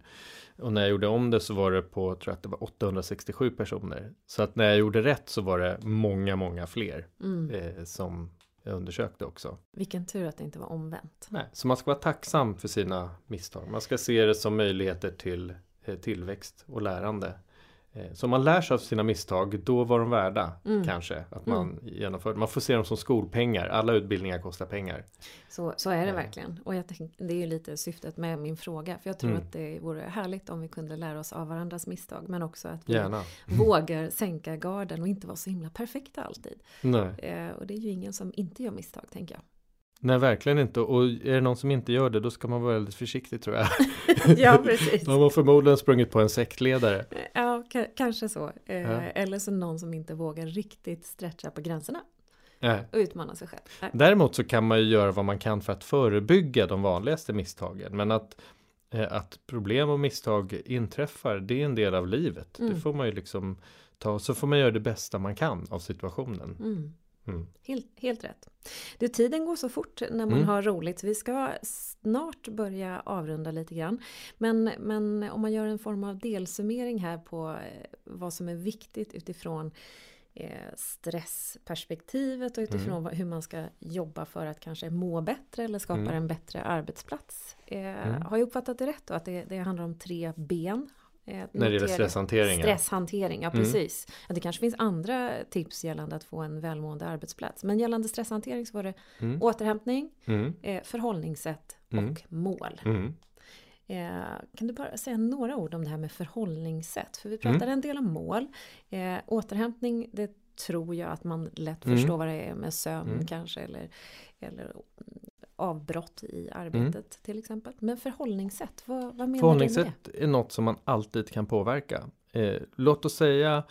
Och när jag gjorde om det så var det på, tror jag att det var 867 personer. Så att när jag gjorde rätt så var det många, många fler Mm. eh, som undersökte också. Vilken tur att det inte var omvänt. Nej, så man ska vara tacksam för sina misstag. Man ska se det som möjligheter till eh, tillväxt och lärande. Eh, så om man lär sig av sina misstag, då var de värda Mm. kanske att man genomför. Man får se dem som skolpengar. Alla utbildningar kostar pengar. Så, så är det Ja. verkligen. Och jag tänk, det är ju lite syftet med min fråga. För jag tror Mm. att det vore härligt om vi kunde lära oss av varandras misstag. Men också att vi Gärna. vågar sänka garden och inte vara så himla perfekta alltid. Eh, och det är ju ingen som inte gör misstag, tänker jag. Nej, verkligen inte. Och är det någon som inte gör det, då ska man vara väldigt försiktig tror jag. ja, precis. De har förmodligen sprungit på en sektledare. Ja, ka- kanske så. Eh, Ja. Eller så någon som inte vågar riktigt stretcha på gränserna Nej. och utmana sig själv. Nej. Däremot så kan man ju göra vad man kan för att förebygga de vanligaste misstagen. Men att, eh, att problem och misstag inträffar, det är en del av livet. Mm. Det får man ju liksom ta, så får man göra det bästa man kan av situationen. Mm. Mm. Helt, helt rätt. Du, tiden går så fort när man Mm. har roligt. Vi ska snart börja avrunda lite grann. Men, men om man gör en form av delsummering här på eh, vad som är viktigt utifrån eh, stressperspektivet och utifrån Mm. hur man ska jobba för att kanske må bättre eller skapa Mm. en bättre arbetsplats. Eh, Mm. Har jag uppfattat det rätt då? Att det, det handlar om tre ben? Eh, När det gäller stresshanteringen. Stresshantering, ja Mm. precis. Ja, det kanske finns andra tips gällande att få en välmående arbetsplats. Men gällande stresshantering så var det Mm. återhämtning, Mm. eh, förhållningssätt Mm. och mål. Mm. Eh, kan du bara säga några ord om det här med förhållningssätt? För vi pratade mm. en del om mål. Återhämtning, det tror jag att man lätt mm. förstår vad det är med sömn mm. kanske eller, eller avbrott i arbetet mm. till exempel. Men förhållningssätt, vad, vad menar förhållningssätt du med det? är något som man alltid kan påverka. Eh, låt oss säga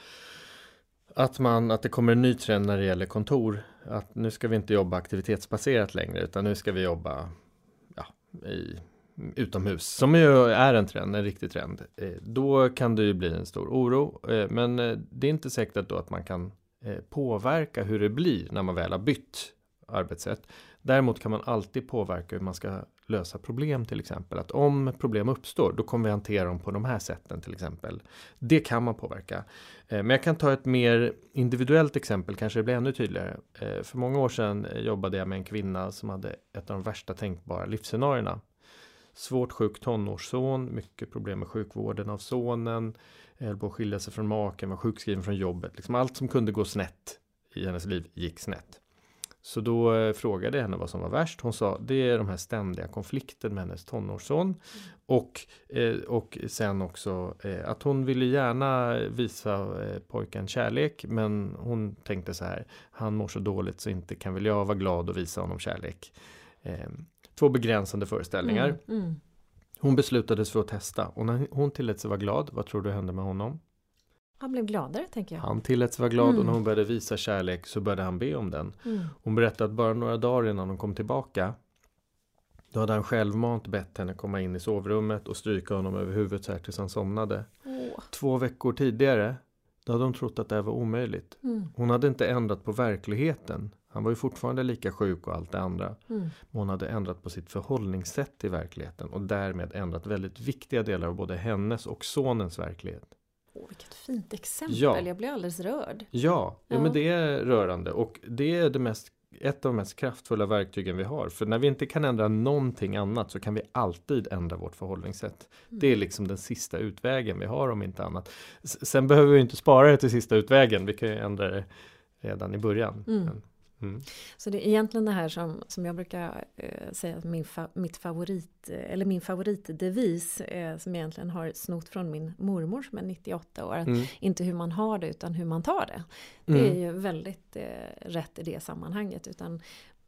att, man, att det kommer en ny trend när det gäller kontor. Att nu ska vi inte jobba aktivitetsbaserat längre utan nu ska vi jobba ja, i, utomhus. Som ju är en trend, en riktig trend. Eh, då kan det ju bli en stor oro. Eh, men eh, det är inte säkert då att man kan eh, påverka hur det blir när man väl har bytt arbetssätt. Däremot kan man alltid påverka hur man ska lösa problem till exempel. Att om problem uppstår, då kommer vi hantera dem på de här sätten till exempel. Det kan man påverka. Eh, men jag kan ta ett mer individuellt exempel, kanske det blir ännu tydligare. Eh, för många år sedan jobbade jag med en kvinna som hade ett av de värsta tänkbara livsscenarierna. Svårt sjuk tonårsson, mycket problem med sjukvården av sonen, höll på att skilja sig från maken, var sjukskriven från jobbet. Liksom allt som kunde gå snett i hennes liv gick snett. Så då eh, frågade jag henne vad som var värst. Hon sa det är de här ständiga konflikten med hennes tonårsson. Mm. Och, eh, och sen också eh, att hon ville gärna visa pojken kärlek. Men hon tänkte så här. Han mår så dåligt så inte kan väl jag vara glad och visa honom kärlek. två begränsande föreställningar. Mm, mm. Hon beslutades för att testa. Och när hon tillät sig vara glad. Vad tror du hände med honom? Han blev gladare tänker jag. Han tilläts vara glad mm. och när hon började visa kärlek så började han be om den. Mm. Hon berättade att bara några dagar innan hon kom tillbaka då hade han självmant bett henne komma in i sovrummet och stryka honom över huvudet så här tills han somnade. Oh. Två veckor tidigare då hade hon trott att det här var omöjligt. Mm. Hon hade inte ändrat på verkligheten. Han var ju fortfarande lika sjuk och allt det andra. Mm. Men hon hade ändrat på sitt förhållningssätt till verkligheten och därmed ändrat väldigt viktiga delar av både hennes och sonens verklighet. Åh, vilket fint exempel, ja. jag blir alldeles rörd. Ja, ja. men det är rörande och det är det mest ett av de mest kraftfulla verktygen vi har. För när vi inte kan ändra någonting annat så kan vi alltid ändra vårt förhållningssätt. Mm. Det är liksom den sista utvägen vi har om inte annat. Sen behöver vi inte spara det till sista utvägen, vi kan ju ändra det redan i början. Mm. Mm. Så det är egentligen det här som, som jag brukar eh, säga min fa, mitt favorit, eller min favoritdevis eh, som egentligen har snott från min mormor som är 98 år. Mm. Inte hur man har det utan hur man tar det. Det mm. är ju väldigt eh, rätt i det sammanhanget. Utan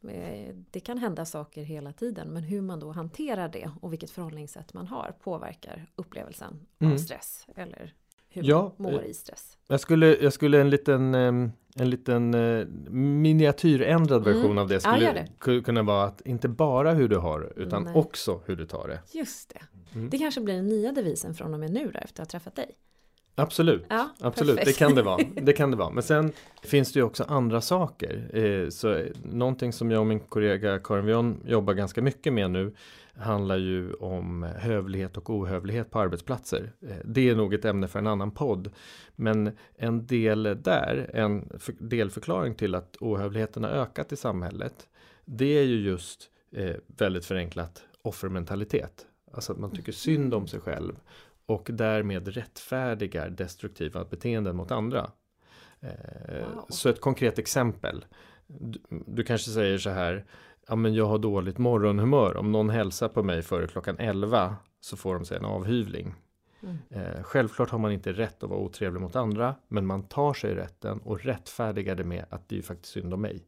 eh, det kan hända saker hela tiden men hur man då hanterar det och vilket förhållningssätt man har påverkar upplevelsen av mm. stress eller hur ja, man mår i stress. Jag skulle, jag skulle en liten ehm, en liten eh, miniatyrändrad version mm. av det skulle ja, kunna vara att inte bara hur du har det utan Nej. också hur du tar det. Just det. Mm. Det kanske blir den nya devisen från och med nu då, efter att ha träffat dig. Absolut, ja, absolut, det kan det vara. Det kan det vara. Men sen finns det ju också andra saker. Eh, så någonting som jag och min kollega Karin Vion jobbar ganska mycket med nu handlar ju om hövlighet och ohövlighet på arbetsplatser. Eh, det är nog ett ämne för en annan podd. Men en del där, en delförklaring till att ohövligheten har ökat i samhället. Det är ju just eh, väldigt förenklat offermentalitet. Alltså att man tycker synd om sig själv och därmed rättfärdigar destruktiva beteenden mot andra. Eh, wow. Så ett konkret exempel. Du, du, kanske säger så här, ja men jag har dåligt morgonhumör. Om någon hälsar på mig före klockan 11 så får de sig en avhyvling. Mm. Eh, självklart har man inte rätt att vara otrevlig mot andra, men man tar sig rätten och rättfärdigar det med att det är ju faktiskt synd om mig.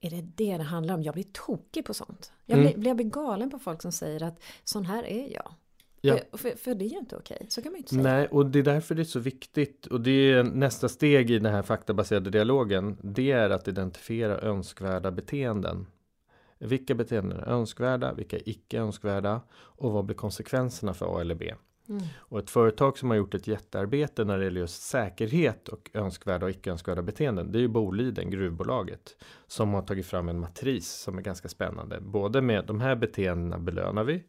Är det det det handlar om? Jag blir tokig på sånt. Jag blir, mm. jag blir galen på folk som säger att sån här är jag. Ja. För, för, det är ju inte okej, så kan man ju inte säga. Nej, och det är därför det är så viktigt. Och det är nästa steg i den här faktabaserade dialogen. Det är att identifiera önskvärda beteenden. Vilka beteenden är önskvärda, vilka är icke önskvärda och vad blir konsekvenserna för A eller B? Mm. Och ett företag som har gjort ett jättearbete när det gäller just säkerhet och önskvärda och icke önskvärda beteenden. Det är ju Boliden, gruvbolaget, som har tagit fram en matris som är ganska spännande. Både med de här beteendena belönar vi,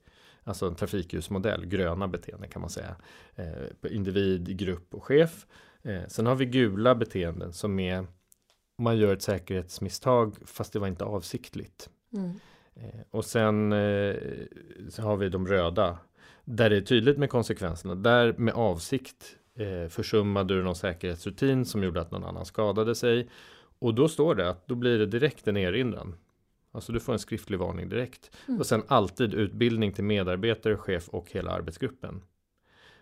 alltså en trafikljusmodell, gröna beteenden kan man säga, eh, individ, grupp och chef. Eh, sen har vi gula beteenden som är man gör ett säkerhetsmisstag fast det var inte avsiktligt. Mm. Eh, och sen eh, har vi de röda där det är tydligt med konsekvenserna. Där med avsikt eh, försummade du någon säkerhetsrutin som gjorde att någon annan skadade sig. Och då står det att då blir det direkt en erinran. Alltså du får en skriftlig varning direkt. Mm. Och sen alltid utbildning till medarbetare, chef och hela arbetsgruppen.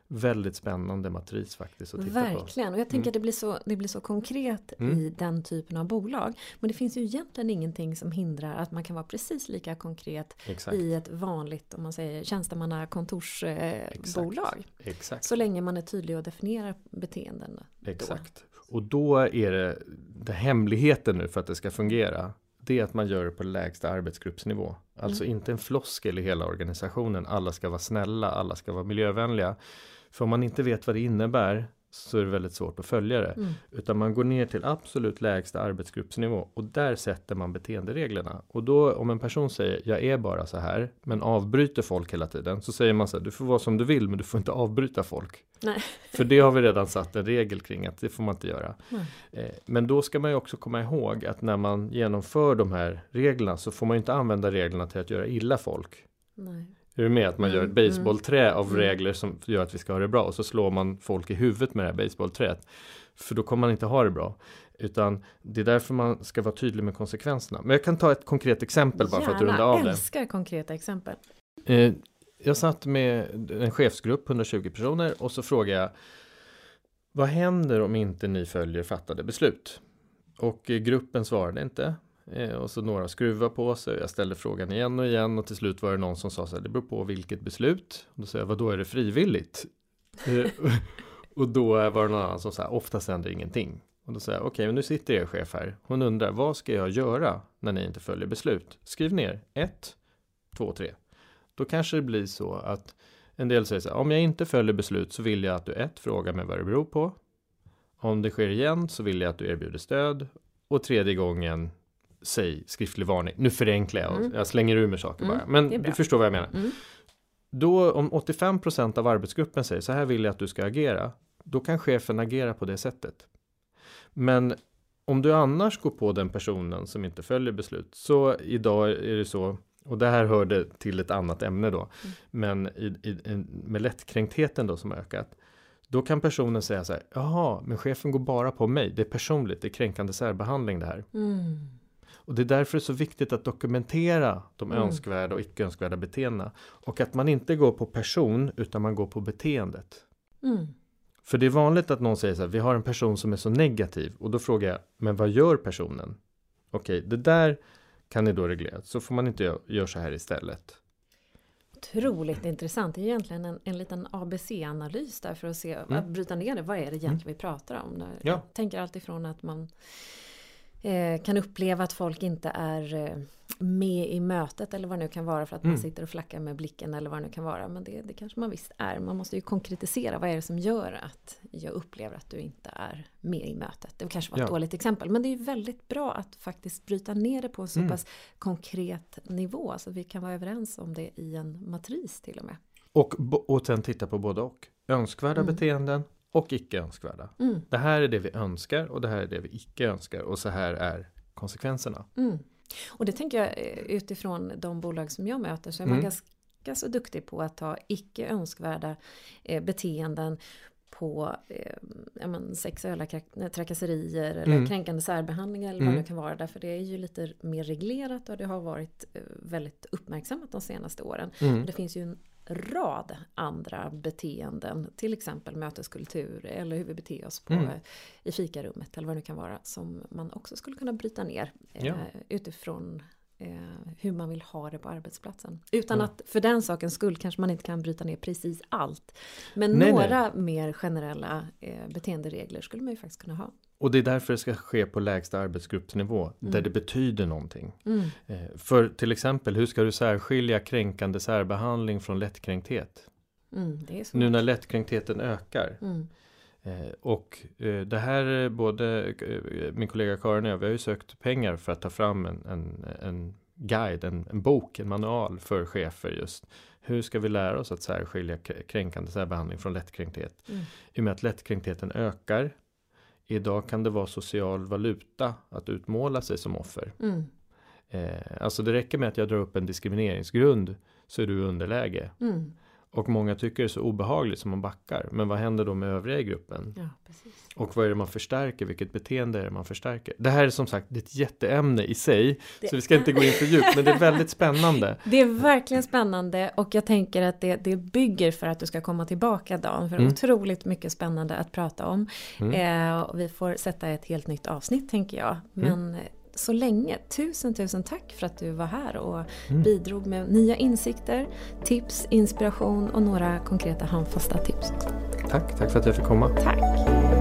Väldigt spännande matris faktiskt att titta Verkligen, och jag tänker Mm. att det blir så, det blir så konkret Mm. i den typen av bolag. Men det finns ju egentligen ingenting som hindrar att man kan vara precis lika konkret på. Exakt. i ett vanligt, om man säger tjänstemannakontorsbolag. Exakt. så länge man är tydlig och definierar beteenden. Exakt. Och då är det, det hemligheten nu för att det ska fungera. Det är att man gör det på lägsta arbetsgruppsnivå. Alltså Mm. inte en floskel i hela organisationen. Alla ska vara snälla, alla ska vara miljövänliga. För om man inte vet vad det innebär så är det väldigt svårt att följa det. Mm. Utan man går ner till absolut lägsta arbetsgruppsnivå och där sätter man beteendereglerna. Och då om en person säger jag är bara så här men avbryter folk hela tiden så säger man så här du får vara som du vill men du får inte avbryta folk. Nej. För det har vi redan satt en regel kring att det får man inte göra. Nej. Eh, Men då ska man ju också komma ihåg att när man genomför de här reglerna så får man ju inte använda reglerna till att göra illa folk. Nej. Är du med? Att man gör ett Mm, baseballträ av mm. regler som gör att vi ska ha det bra och så slår man folk i huvudet med det här baseballträet. För då kommer man inte ha det bra. Utan det är därför man ska vara tydlig med konsekvenserna. Men jag kan ta ett konkret exempel bara för att runda av det. älskar konkreta exempel. Eh, jag satt med en chefsgrupp, 120 personer, och så frågade jag Vad händer om inte ni följer fattade beslut? Och eh, gruppen svarade inte. Eh, och så några skruvar på sig. Jag ställde frågan igen och igen och till slut var det någon som sa så här, det beror på vilket beslut. Och då sa jag, vadå, är det frivilligt? Eh, och då var det någon annan som sa, oftast händer ingenting. Och då sa jag, okej, men nu sitter er chef här. Hon undrar, vad ska jag göra när ni inte följer beslut? Skriv ner, ett, två, tre. Då kanske det blir så att en del säger så här, om jag inte följer beslut så vill jag att du ett, frågar mig vad det beror på. Om det sker igen så vill jag att du erbjuder stöd. Och tredje gången, säg skriftlig varning. Nu förenklar jag, Mm. jag slänger ur mig saker Mm, bara. Men du förstår vad jag menar. Mm. Då om 85% av arbetsgruppen säger så här vill jag att du ska agera. Då kan chefen agera på det sättet. Men om du annars går på den personen som inte följer beslut. Så idag är det så. Och det här hörde till ett annat ämne då. Mm. Men i, i, med lättkränktheten då som ökat. Då kan personen säga så här. Jaha, men chefen går bara på mig. Det är personligt. Det är kränkande särbehandling det här. Mm. Och det är därför det är så viktigt att dokumentera de Mm. önskvärda och icke önskvärda beteendena. Och att man inte går på person utan man går på beteendet. Mm. För det är vanligt att någon säger så här, vi har en person som är så negativ. Och då frågar jag, men vad gör personen? Okej, det där kan ni då reglera. Så får man inte göra gör så här istället. Otroligt intressant. Det är egentligen en, en liten ABC-analys där för att se, att bryta ner det. Vad är det egentligen vi pratar om? Mm. Ja. Jag tänker alltifrån att man kan uppleva att folk inte är eh, med i mötet eller vad det nu kan vara för att man Mm. sitter och flackar med blicken eller vad det nu kan vara. Men det, det kanske man visst är. Man måste ju konkretisera. Vad är det som gör att jag upplever att du inte är med i mötet? Det kanske var ett Ja. dåligt exempel. Men det är ju väldigt bra att faktiskt bryta ner det på en så Mm. pass konkret nivå. Så att vi kan vara överens om det i en matris till och med. Och, och sen titta på både och. Önskvärda Mm. beteenden och icke önskvärda. Mm. Det här är det vi önskar och det här är det vi icke önskar. Och så här är konsekvenserna. Mm. Och det tänker jag eh, utifrån de bolag som jag möter så är man Mm. ganska så duktig på att ta icke önskvärda eh, beteenden på eh, men sexuella trakasserier eller Mm. kränkande särbehandling eller vad Mm. det kan vara. Därför det är ju lite mer reglerat och det har varit eh, väldigt uppmärksammat de senaste åren. Mm. Det finns ju en rad andra beteenden, till exempel möteskultur eller hur vi beter oss på, Mm. i fikarummet eller vad det nu kan vara, som man också skulle kunna bryta ner eh, Ja. utifrån eh, hur man vill ha det på arbetsplatsen. Utan Ja. att för den sakens skull kanske man inte kan bryta ner precis allt. Men Nej, några mer generella eh, beteenderegler skulle man ju faktiskt kunna ha. Och det är därför det ska ske på lägsta arbetsgruppsnivå. Där Mm. det betyder någonting. Mm. Eh, För till exempel, hur ska du särskilja kränkande särbehandling från lättkränkthet? Mm. Nu när lättkränktheten ökar. Mm. Eh, och eh, det här är både min kollega Karin och jag, vi har ju sökt pengar för att ta fram en, en, en guide, en, en bok, en manual för chefer just. Hur ska vi lära oss att särskilja kränkande särbehandling från lättkränkthet? Mm. I och med att lättkränktheten ökar. Idag kan det vara social valuta att utmåla sig som offer. Mm. Eh, alltså det räcker med att jag drar upp en diskrimineringsgrund så är du underläge. Mm. Och många tycker det är så obehagligt som man backar. Men vad händer då med övriga i gruppen? Ja, precis. Och vad är det man förstärker? Vilket beteende är det man förstärker? Det här är som sagt ett jätteämne i sig. Det så vi ska inte gå in för djupt, men det är väldigt spännande. Det är verkligen spännande och jag tänker att det, det bygger för att du ska komma tillbaka Dan. För Mm. otroligt mycket spännande att prata om. Mm. Eh, vi får sätta ett helt nytt avsnitt tänker jag. Men eh, så länge, tusen tusen tack för att du var här och Mm. bidrog med nya insikter, tips, inspiration och några konkreta handfasta tips. Tack, tack för att jag fick komma. Tack!